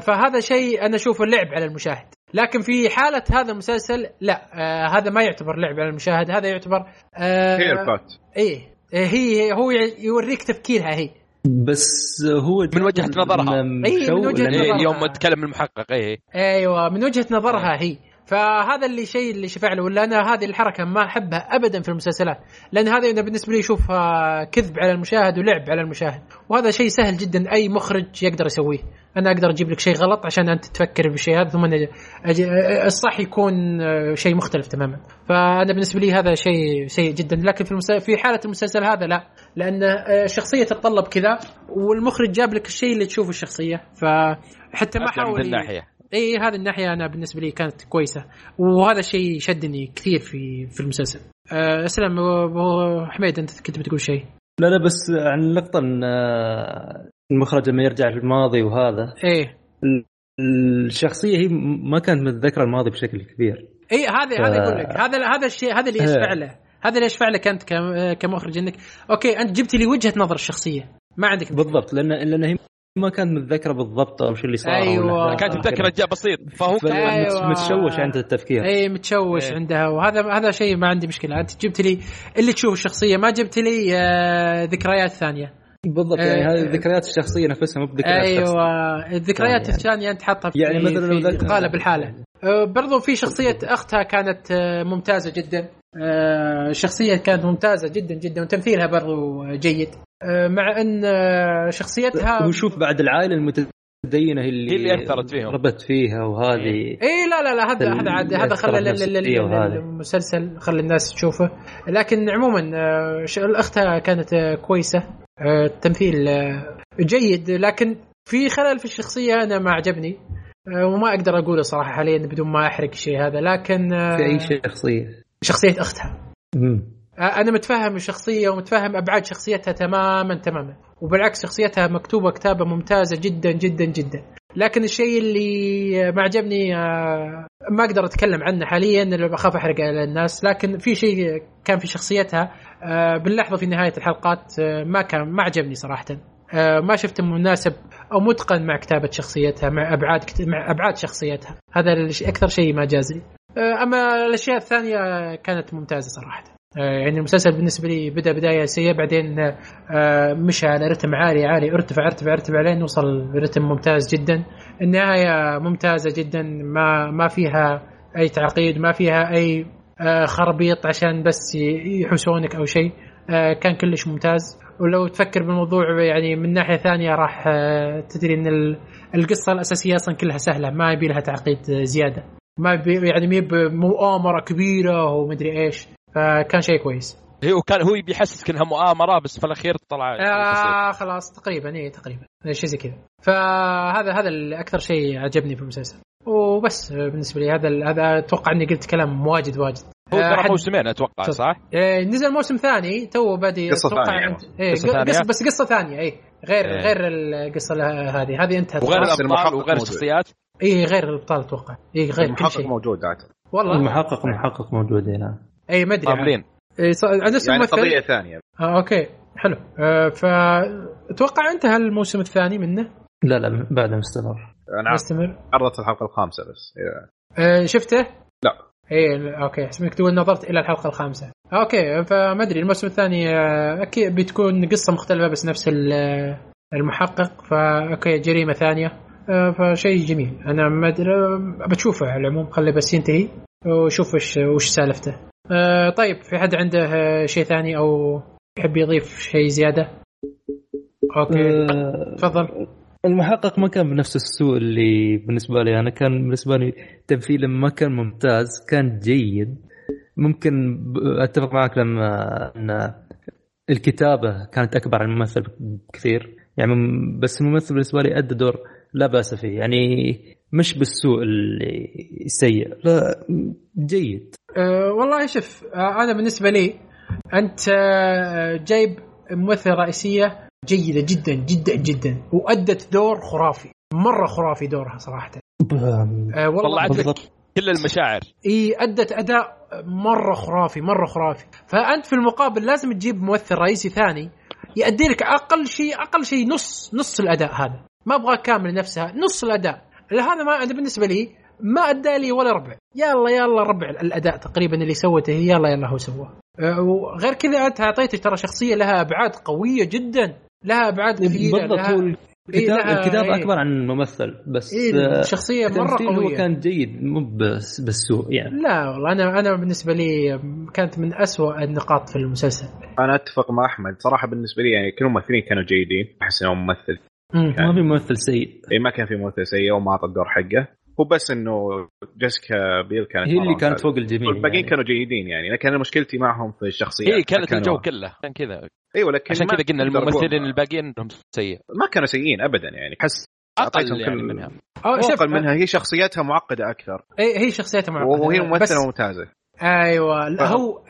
فهذا شيء أنا أشوفه لعب على المشاهد. لكن في حالة هذا المسلسل لا آه هذا ما يعتبر لعب على المشاهد هذا يعتبر آه هي إيه هي هو يوريك تفكيرها هي. بس هو من وجهة نظرها. اي من وجهة نظرها. اليوم تكلم المحقق اي أيوه من وجهة نظرها هي. فهذا اللي شيء اللي شفع له ولا أنا هذه الحركة ما أحبها ابدا في المسلسلات. لأن هذا أنا بالنسبة لي اشوفها كذب على المشاهد ولعب على المشاهد. وهذا شيء سهل جدا أي مخرج يقدر يسويه. أنا أقدر أجيب لك شيء غلط عشان أنت تفكر بالشيء هذا ثم أجي الصح يكون آه، شيء مختلف تماما. فأنا بالنسبة لي هذا شيء سيء جدا. لكن في المسلسل في حالة المسلسل هذا لا. لأن آه، الشخصيه تتطلب كذا والمخرج جاب لك الشيء اللي تشوفه الشخصية. فحتى ما أبدأ من حاول الناحيه اي هذه الناحية أنا بالنسبة لي كانت كويسة وهذا الشيء شدني كثير في في المسلسل. أه اسلم حميد أنت كنت بتقول شيء؟ لا لا بس عن النقطة إن آه، المخرج لما يرجع في الماضي وهذا إيه. الشخصية هي ما كانت متذكرة الماضي بشكل كبير. اي هذا ف- هذا يقول لك هذا هذا الشيء هذا اللي يشفع له هذا اللي يشفع لك انت كم- كمخرج إنك أوكي أنت جبت لي وجهة نظر الشخصية ما عندك بالضبط لأن لأن هي ما كانت متذكرة بالضبط أو شو اللي صار أيوة. ولا- كانت متذكرة جاء بسيط. فهو كان أيوة. متشوش عند التفكير. اي متشوش إيه. عندها. وهذا هذا شيء ما عندي مشكلة. أنت جبت لي اللي تشوف الشخصية ما جبت لي آه ذكريات ثانية. بالضبط يعني آه، هذه الذكريات الشخصية نفسها مو بذكريات شخص. أيوه الذكريات يعني- الثانية أنت حاطها في يعني مثلاً لو قالب الحالة. آه، برضو في شخصية أختها كانت آه، ممتازة جدا. الشخصيه كانت ممتازة جدا جدا وتمثيلها برضو جيد. مع أن آه، شخصيتها وشوف بعد العائلة المتدينة هي اللي هي اللي أثرت فيهم. ربت فيها وهذه اي لا لا لا هذا هذا عاد هذا خلى. المسلسل خلى الناس تشوفه. لكن عموما آه، ش- اختها كانت آه، كويسة. آه، التمثيل آه، جيد. لكن في خلل في الشخصية أنا ما عجبني. آه، وما أقدر أقوله صراحة حاليا بدون ما أحرق الشيء هذا. لكن آه، في أي شخصية؟ شخصية أختها. مم. أنا متفهم الشخصيه ومتفهم أبعاد شخصيتها تماما تماما. وبالعكس شخصيتها مكتوبة كتابة ممتازة جدا جدا جدا. لكن الشيء اللي ما عجبني ما أقدر أتكلم عنه حاليا بخاف أحرق على الناس. لكن في شيء كان في شخصيتها بنلاحظه في نهاية الحلقات ما كان ما عجبني صراحة. ما شفته مناسب أو متقن مع كتابة شخصيتها مع أبعاد مع أبعاد شخصيتها. هذا أكثر شيء ما جاز لي أما الأشياء الثانية كانت ممتازة صراحة. يعني المسلسل بالنسبة لي بدأ بداية سيئة بعدين آه، مشى على رتم عالي عالي ارتفع ارتفع ارتفع لين وصل رتم ممتاز جدا. النهاية ممتازة جدا ما ما فيها أي تعقيد ما فيها أي آه، خربيط عشان بس يحوسونك أو شيء. آه، كان كلش ممتاز. ولو تفكر بالموضوع يعني من ناحية ثانية راح آه، تدري إن ال- القصة الأساسية أصلا كلها سهلة ما يبي لها تعقيد آه، زيادة. ما يعني يبي مؤامره كبيرة ومدري إيش. فكان شيء كويس. هو كان هو بيحسسك انها مؤامرة بس في الأخير طلع آه خلاص تقريبا اي تقريبا شيء زي كذا. فهذا هذا أكثر شيء عجبني في المسلسل. وبس بالنسبة لي هذا هذا أتوقع إني قلت كلام واجد واجد. هو آه، ترى حد- موسمين أتوقع صح؟ إيه، نزل موسم ثاني تو بادي قصة أتوقع ثانية. أنت- إيه قصة ثانية؟ قصة بس قصة ثانية اي غير إيه. غير القصة هذه. هذه انتهت. وغير. المحقق الأبطال وغير. الشخصيات؟ اي غير الأبطال أتوقع. اي غير كل المحقق شيء. موجود عاد. والله. المحقق محقق موجود هنا أي ما أدري عاد. كاملين إيه ص- يعني ممثل قضية ثانية. آه okay حلو. آه فاتوقع انتهى الموسم الثاني منه؟ لا لا بعد مستمر. أنا مستمر؟ عرضت الحلقة الخامسة بس إيه. آه شفته؟ لا. اي okay. حسبك تقول نظرت إلى الحلقة الخامسة. okay فما أدري الموسم الثاني آه، أكيد بتكون قصة مختلفة بس نفس ال- آه، المحقق فا okay جريمة ثانية. آه، فشيء جميل. أنا ما أدري بتشوفه على العموم خليه بس ينتهي. وشوف وش وش سالفته. آه، طيب في حد عنده آه، شيء ثاني أو يحب يضيف شيء زيادة؟ أوكي آه، تفضل. المحقق ما كان بنفس السوء اللي بالنسبة لي. أنا كان بالنسبة لي تمثيله ما كان ممتاز كان جيد. ممكن أتفق معك لما أن الكتابة كانت أكبر عن الممثل بكثير. يعني بس الممثل بالنسبة لي أدى دور لا بأس فيه. يعني مش بالسوء اللي سيء لا جيد. أه والله شوف أه أنا بالنسبة لي أنت أه جايب ممثلة رئيسية جيدة جدا جدا جدا وأدت دور خرافي مرة خرافي دورها صراحة. أه والله طلعت لك كل المشاعر. إي أدت أداء مرة خرافي مرة خرافي. فأنت في المقابل لازم تجيب ممثل رئيسي ثاني يؤدي لك أقل شيء أقل شيء نص نص الأداء هذا. ما أبغى كامل نفسها نص الأداء. هذا ما أنا بالنسبة لي ما أدى لي ولا ربع. يلا يلا ربع الأداء تقريبا اللي سوته هي يلا يلا هو سواه. أه، وغير كذا أنت أعطيته ترى شخصية لها أبعاد قوية جدا لها أبعاد كثيرة بالضبط. لها هو إيه، الكتاب لها- الكتابه إيه. أكبر عن الممثل بس إيه آه، الشخصيه مرة التمثيل هو قوية. كان جيد مو بس بالسوء يعني. لا والله أنا أنا بالنسبة لي كانت من أسوأ النقاط في المسلسل. أنا أتفق مع أحمد. صراحة بالنسبة لي يعني كل الممثلين كانوا جيدين أحس انه ممثل. مم. ما في ممثل سيء. إيه ما كان في ممثل سيء وما أعطى الدور حقه. هو بس إنه جيسيكا بيل كانت هي اللي كانت. فوق الجميع والباقيين يعني. كانوا جيدين يعني لكن أنا مشكلتي معهم في الشخصيات. هي كانت كانوا- الجو كله عشان كذا. إيوه لكن عشان كذا قلنا الممثلين الباقيين انهم سيء. ما كانوا سيئين ابدا يعني حس أعطيتهم أقل يعني كل- منها. أو أقل منها. هي شخصيتها معقدة أكثر. إيه هي شخصيتها معقدة. وهي بس ممثلة ممتازة. أيوه. لا فهم. هو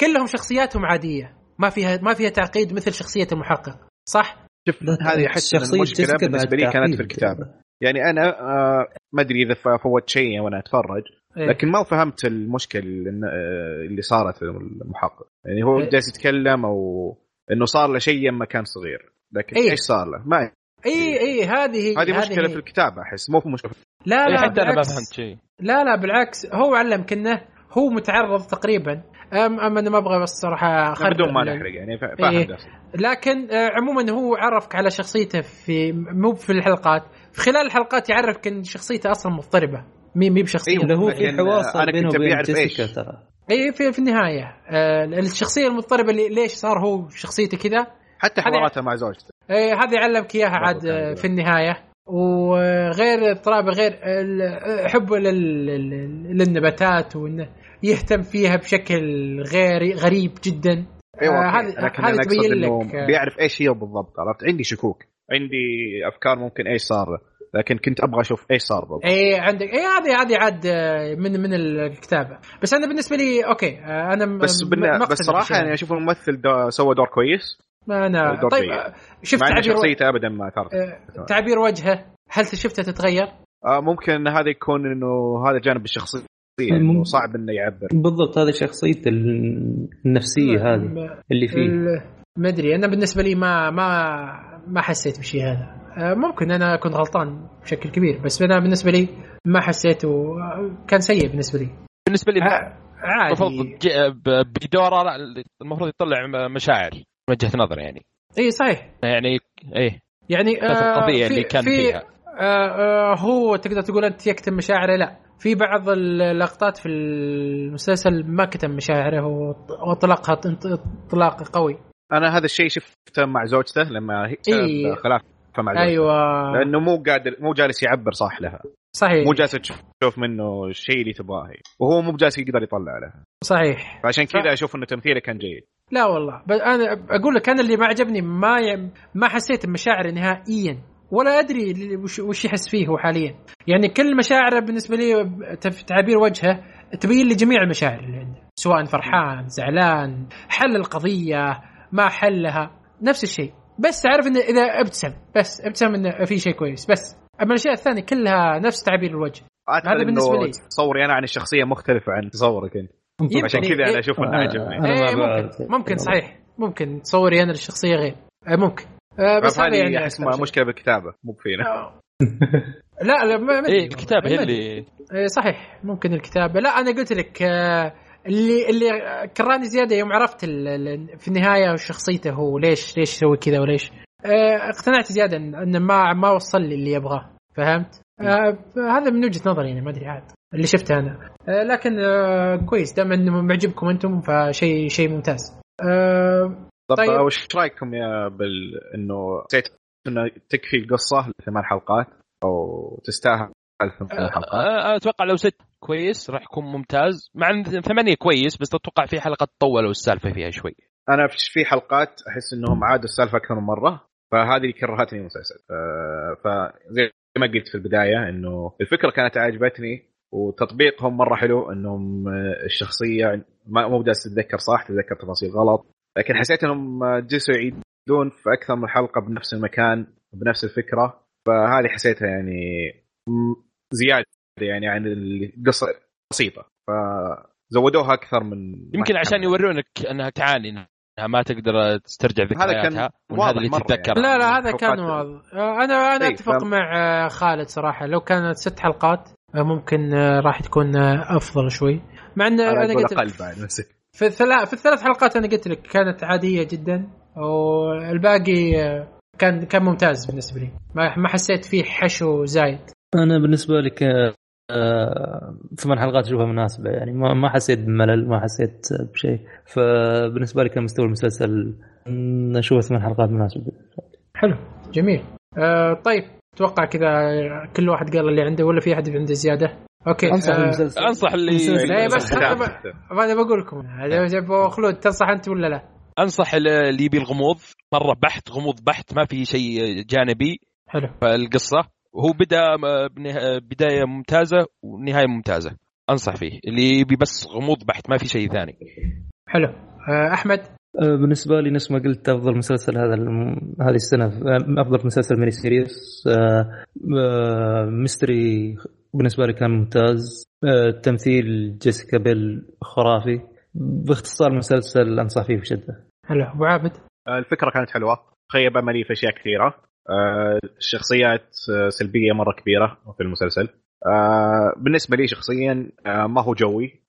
كلهم شخصياتهم عادية. ما فيها ما فيها تعقيد مثل شخصية المحقق صح؟ شوف هذه احس المشكلة بالنسبة لي كانت في. الكتابة يعني أنا آه ما أدري إذا فوت شيء وأنا أتفرج إيه. لكن ما فهمت المشكلة اللي, آه، صارت للمحقق يعني هو إيه. جالس يتكلم أو إنه صار له شيء لما كان صغير لكن إيه. إيش صار له؟ ما اي اي هذه هذه مشكلة هي. في الكتابة أحس مو في مشكلة في لا إيه، لا حتى أنا ما بالعكس. فهمت شيء لا لا بالعكس هو علم كنه هو متعرض تقريبا أم أم أنا ما أبغى بس صراحة بدون ما نحرق يعني إيه. فاهم درس. لكن آه، عموما هو عرفك على شخصيته في مو في الحلقات في خلال الحلقات يعرفك إن شخصيته أصلا مضطربة مي مي بشخصية أيوة. اللي هو في حوار صار أنا بينه كنت وبين أبي أعرف جيسيكا إيش. ترى اي في, في النهاية آه، الشخصية المضطربة اللي ليش صار هو شخصيته كذا حتى حواراته مع زوجته إيه هذا يعلمك إياها عاد آه،. في النهاية وغير اضطرابه غير ال- حبه لل- لل- للنباتات وانه يهتم فيها بشكل غير غريب جدا أيوه آه،. هذه لكن أنا أقصد تبين إنه لك آه، بيعرف إيش هي بالضبط عرفت عندي شكوك عندي أفكار ممكن إيش صار لكن كنت أبغى أشوف إيش صار بالضبط اي عندك اي هذه هذه عاد آه، من من الكتابة بس أنا بالنسبة لي okay أنا بس بالن... بس صراحة يعني هذا. أشوف الممثل دو... سوى دور كويس ما أنا دور طيب. آه، شفت تعبير شخصيته ابدا ما آه، تعبير وجهه هل شفته تتغير؟ آه ممكن هذا يكون إنه هذا جانب الشخصية مم. إنه صعب إنه يعبر. بالضبط هذه شخصيته النفسية هذه. اللي فيه ال- ما أدري أنا بالنسبة لي ما ما ما حسيت بالشيء هذا. آه، ممكن أنا كنت غلطان بشكل كبير بس أنا بالنسبة لي ما حسيته آه، كان سيء بالنسبة لي. بالنسبة لي المفروض عادي ج- ب- بدورة لا، المفروض يطلع مشاعر من وجهة نظر يعني. إي صحيح. يعني إيه. يعني آه، القضية في- اللي كان في فيها. آه، آه، هو تقدر تقول أنت يكتم مشاعره؟ لا. في بعض اللقطات في المسلسل ما كتم مشاعره واطلقها اطلاق قوي. أنا هذا الشيء شفته مع زوجته لما هي إيه. خلاف مع زوجته. أيوه. لأنه مو قادر مو جالس يعبر صح لها. صحيح. مو جالس تشوف منه الشيء اللي تبغاه. هي وهو مو جالس يقدر يطلع لها. صحيح. فعشان ف- كذا أشوف إنه تمثيله كان جيد. لا والله. بس أنا أقول لك أنا اللي ما عجبني ما ي... ما حسيت بمشاعر نهائيا. ولا أدري وش, يحس فيه هو حاليا. يعني كل مشاعره بالنسبة لي تعبير وجهه تبين لي جميع المشاعر اللي عنده. سواء فرحان زعلان حل القضية ما حلها نفس الشيء. بس تعرف إنه إذا أبتسم بس أبتسم إنه في شيء كويس. بس أما الأشياء الثانية كلها نفس تعبير الوجه. هذا بالنسبة انه لي. تصوري أنا عن الشخصية مختلفة عن تصورك أنت. عشان كذا إيه- أنا أشوف إنه آه، عجبني إيه بعرف. ممكن ممكن صحيح. ممكن تصوري أنا الشخصيه غير. آه، ممكن. آه، بس هذا هذه يعني شيء. مشكلة بالكتابة مو فينا آه. لا لا ما إيه الكتابة هي. اللي إيه، صحيح ممكن الكتابة. لا أنا قلت لك آه، اللي اللي كراني زيادة يوم عرفت ال- ال- في النهاية شخصيته هو ليش ليش يسوي كذا وليش. آه، اقتنعت زيادة إن- انه ما ما وصل لي اللي يبغاه. فهمت؟ آه، هذا من وجهة نظري يعني ما أدري عاد. اللي شفته أنا. آه، لكن آه، كويس. دام إنه معجبكم أنتم فشيء شيء ممتاز. آه، طب طيب. وش رأيكم يا بال إنه إنه تكفي القصة لثمان حلقات؟ أو تستاهل ثمان حلقات؟ أه، أتوقع لو ست كويس راح يكون ممتاز. مع إن ثمانية كويس بس أتوقع في حلقة طولوا السالفة فيها شوي. أنا في- في حلقات أحس إنهم عادوا السالفة أكثر من مرة فهذه اللي كرهتني المسلسل. فزي ما قلت في البداية إنه الفكرة كانت عجبتني وتطبيقهم مرة حلو إنهم الشخصية ما مو جالس تتذكر صح تتذكر تفاصيل غلط. لكن حسيت إنهم جلسوا يعيدون في أكثر من حلقة بنفس المكان بنفس الفكرة. فهذه حسيتها يعني زيادة يعني عن القصة بسيطة. فزودوها أكثر من يمكن عشان كان. يورونك أنها تعاني إنها ما تقدر تسترجع كان ذكرياتها وإن واضح هذا اللي مرة تتذكر لا لا هذا كان واضح. آه، أنا أنا إيه، أتفق فاهم. مع خالد صراحة. لو كانت ست حلقات ممكن راح تكون أفضل شوي. مع إن أنا قلت لك في الثلاث في الثلاث حلقات أنا قلت لك كانت عادية جدا والباقي كان كان ممتاز بالنسبة لي. ما حسيت فيه حشو زايد. أنا بالنسبة لي ك- آه، ثمان حلقات اشوفها مناسبة يعني ما ما حسيت بملل ما حسيت بشيء. فبالنسبة لي كان مستوى المسلسل إن اشوفه ثمان حلقات مناسبة. حلو جميل. آه طيب. أتوقع كذا كل واحد قال اللي عنده ولا في أحد عنده زيادة. أوكي أنصح آه المسلسل أنصح اللي المسلسل. لا بس أنا بقول لكم. هذا أبو خلود تنصح أنت ولا لا؟ أنصح اللي يبي الغموض. مرة بحت غموض بحت ما في شيء جانبي. حلو. في القصة وهو بدا بنها- بداية ممتازة ونهاية ممتازة. أنصح فيه. اللي يبي بس غموض بحت ما في شيء ثاني. حلو. آه أحمد؟ آه، بالنسبة لي نفس ما قلت أفضل مسلسل هذا. هذه السنة آه، أفضل مسلسل mini series آه، mystery بالنسبة لي كان ممتاز. تمثيل جيسيكا بيل خرافي. باختصار مسلسل انصح فيه بشدة. حلو أبو عابد. الفكرة كانت حلوة. خيب املي في أشياء كثيرة. الشخصيات سلبية مرة كبيرة في المسلسل. بالنسبة لي شخصيا ما هو جوي.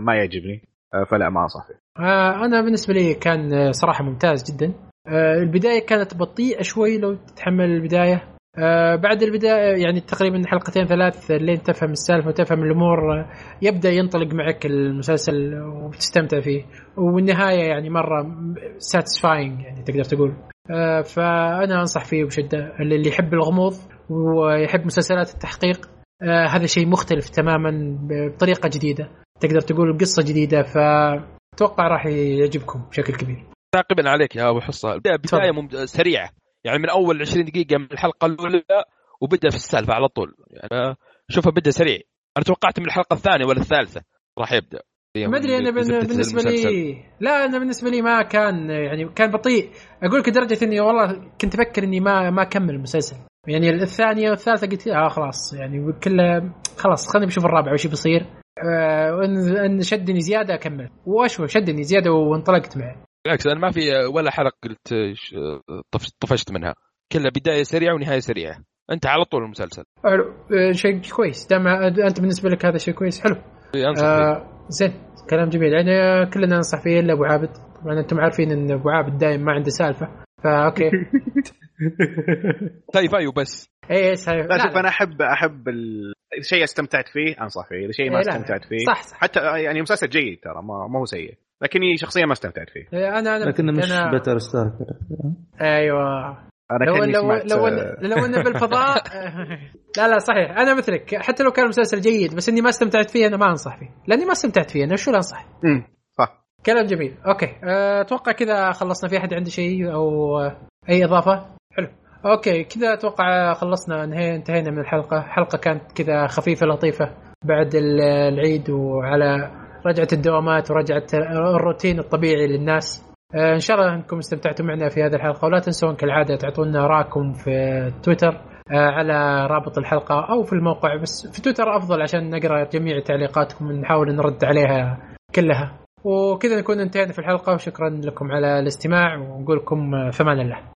ما يعجبني. فلا ما انصح آه أنا بالنسبة لي كان آه، صراحة ممتاز جدا. آه البداية كانت بطيئة شوي لو تتحمل البداية. آه بعد البداية يعني تقريبا حلقتين ثلاث لين تفهم السالفة وتفهم الأمور آه يبدأ ينطلق معك المسلسل وتستمتع فيه. والنهاية يعني مرة ساتسفاينج يعني تقدر تقول. آه فأنا أنصح فيه بشدة. اللي يحب الغموض ويحب مسلسلات التحقيق آه هذا شيء مختلف تماما بطريقة جديدة. تقدر تقول قصة جديدة فأتوقع راح يعجبكم بشكل كبير. تعقيبا عليك يا أبو حصة. بدايه بداية ممت... سريعة. يعني من أول 20 دقيقة من الحلقة الأولى وبدأ في السالفة على طول. يعني شوفها بدأ سريع. أنا توقعت من الحلقة الثانية ولا الثالثة راح يبدأ. ما أدري أنا بالنسبة لي لا أنا بالنسبة لي ما كان يعني كان بطيء. أقول لك لدرجة إني والله كنت أفكر إني ما ما أكمل المسلسل. يعني الثانية والثالثة قلت آه خلاص يعني كلها خلاص خليني بشوف الرابع وش بيصير. آه وان إن شدني زيادة أكمل. واشوى شدني زيادة وانطلقت معه بالعكس أنا ما في ولا حلقه قلت ش- طف- طفشت منها. كلها بداية سريعة ونهاية سريعة. أنت على طول المسلسل. حلو. آه شيء كويس. دام انت بالنسبة لك هذا شيء كويس حلو. آه زين. كلام جميل. يعني كلنا ننصح فيه إلا أبو عابد. طبعا أنتم عارفين إن أبو عابد دايم ما عنده سالفة. ف okay طيب أيوه بس. اي اي صحيح. لا شوف أنا أحب أحب ال- الشيء استمتعت فيه انصح فيه، الشيء ما إيه،. استمتعت فيه. صح صح. حتى يعني مسلسل جيد ترى ما, ما هو سيء. لكني شخصيا ما استمتعت فيه. إيه، أنا أنا لكنه مش أنا... بيتر ستار أيوه. أنا لو كأني لو سمعت لو آه، لو إنه بالفضاء لا لا صحيح. أنا مثلك. حتى لو كان مسلسل جيد بس إني ما استمتعت فيه أنا ما أنصح فيه. لأني ما استمتعت فيه أنا شو اللي أنصح؟ أمم، صح. كلام جميل. okay. أه، أتوقع كذا خلصنا في أحد عنده شيء أو أي إضافة؟ حلو. okay كذا أتوقع خلصنا انتهينا من الحلقة. حلقة كانت كذا خفيفة لطيفة بعد ال- العيد وعلى رجعة الدوامات ورجعة الروتين الطبيعي للناس. أه، إن شاء الله أنكم استمتعتوا معنا في هذه الحلقة. ولا تنسون كالعادة تعطونا اراءكم في تويتر أه، على رابط الحلقة أو في الموقع. بس في تويتر أفضل عشان نقرأ جميع تعليقاتكم ونحاول نرد عليها كلها. وكذا نكون انتهينا في الحلقة. وشكرا لكم على الاستماع. ونقول لكم فمان الله.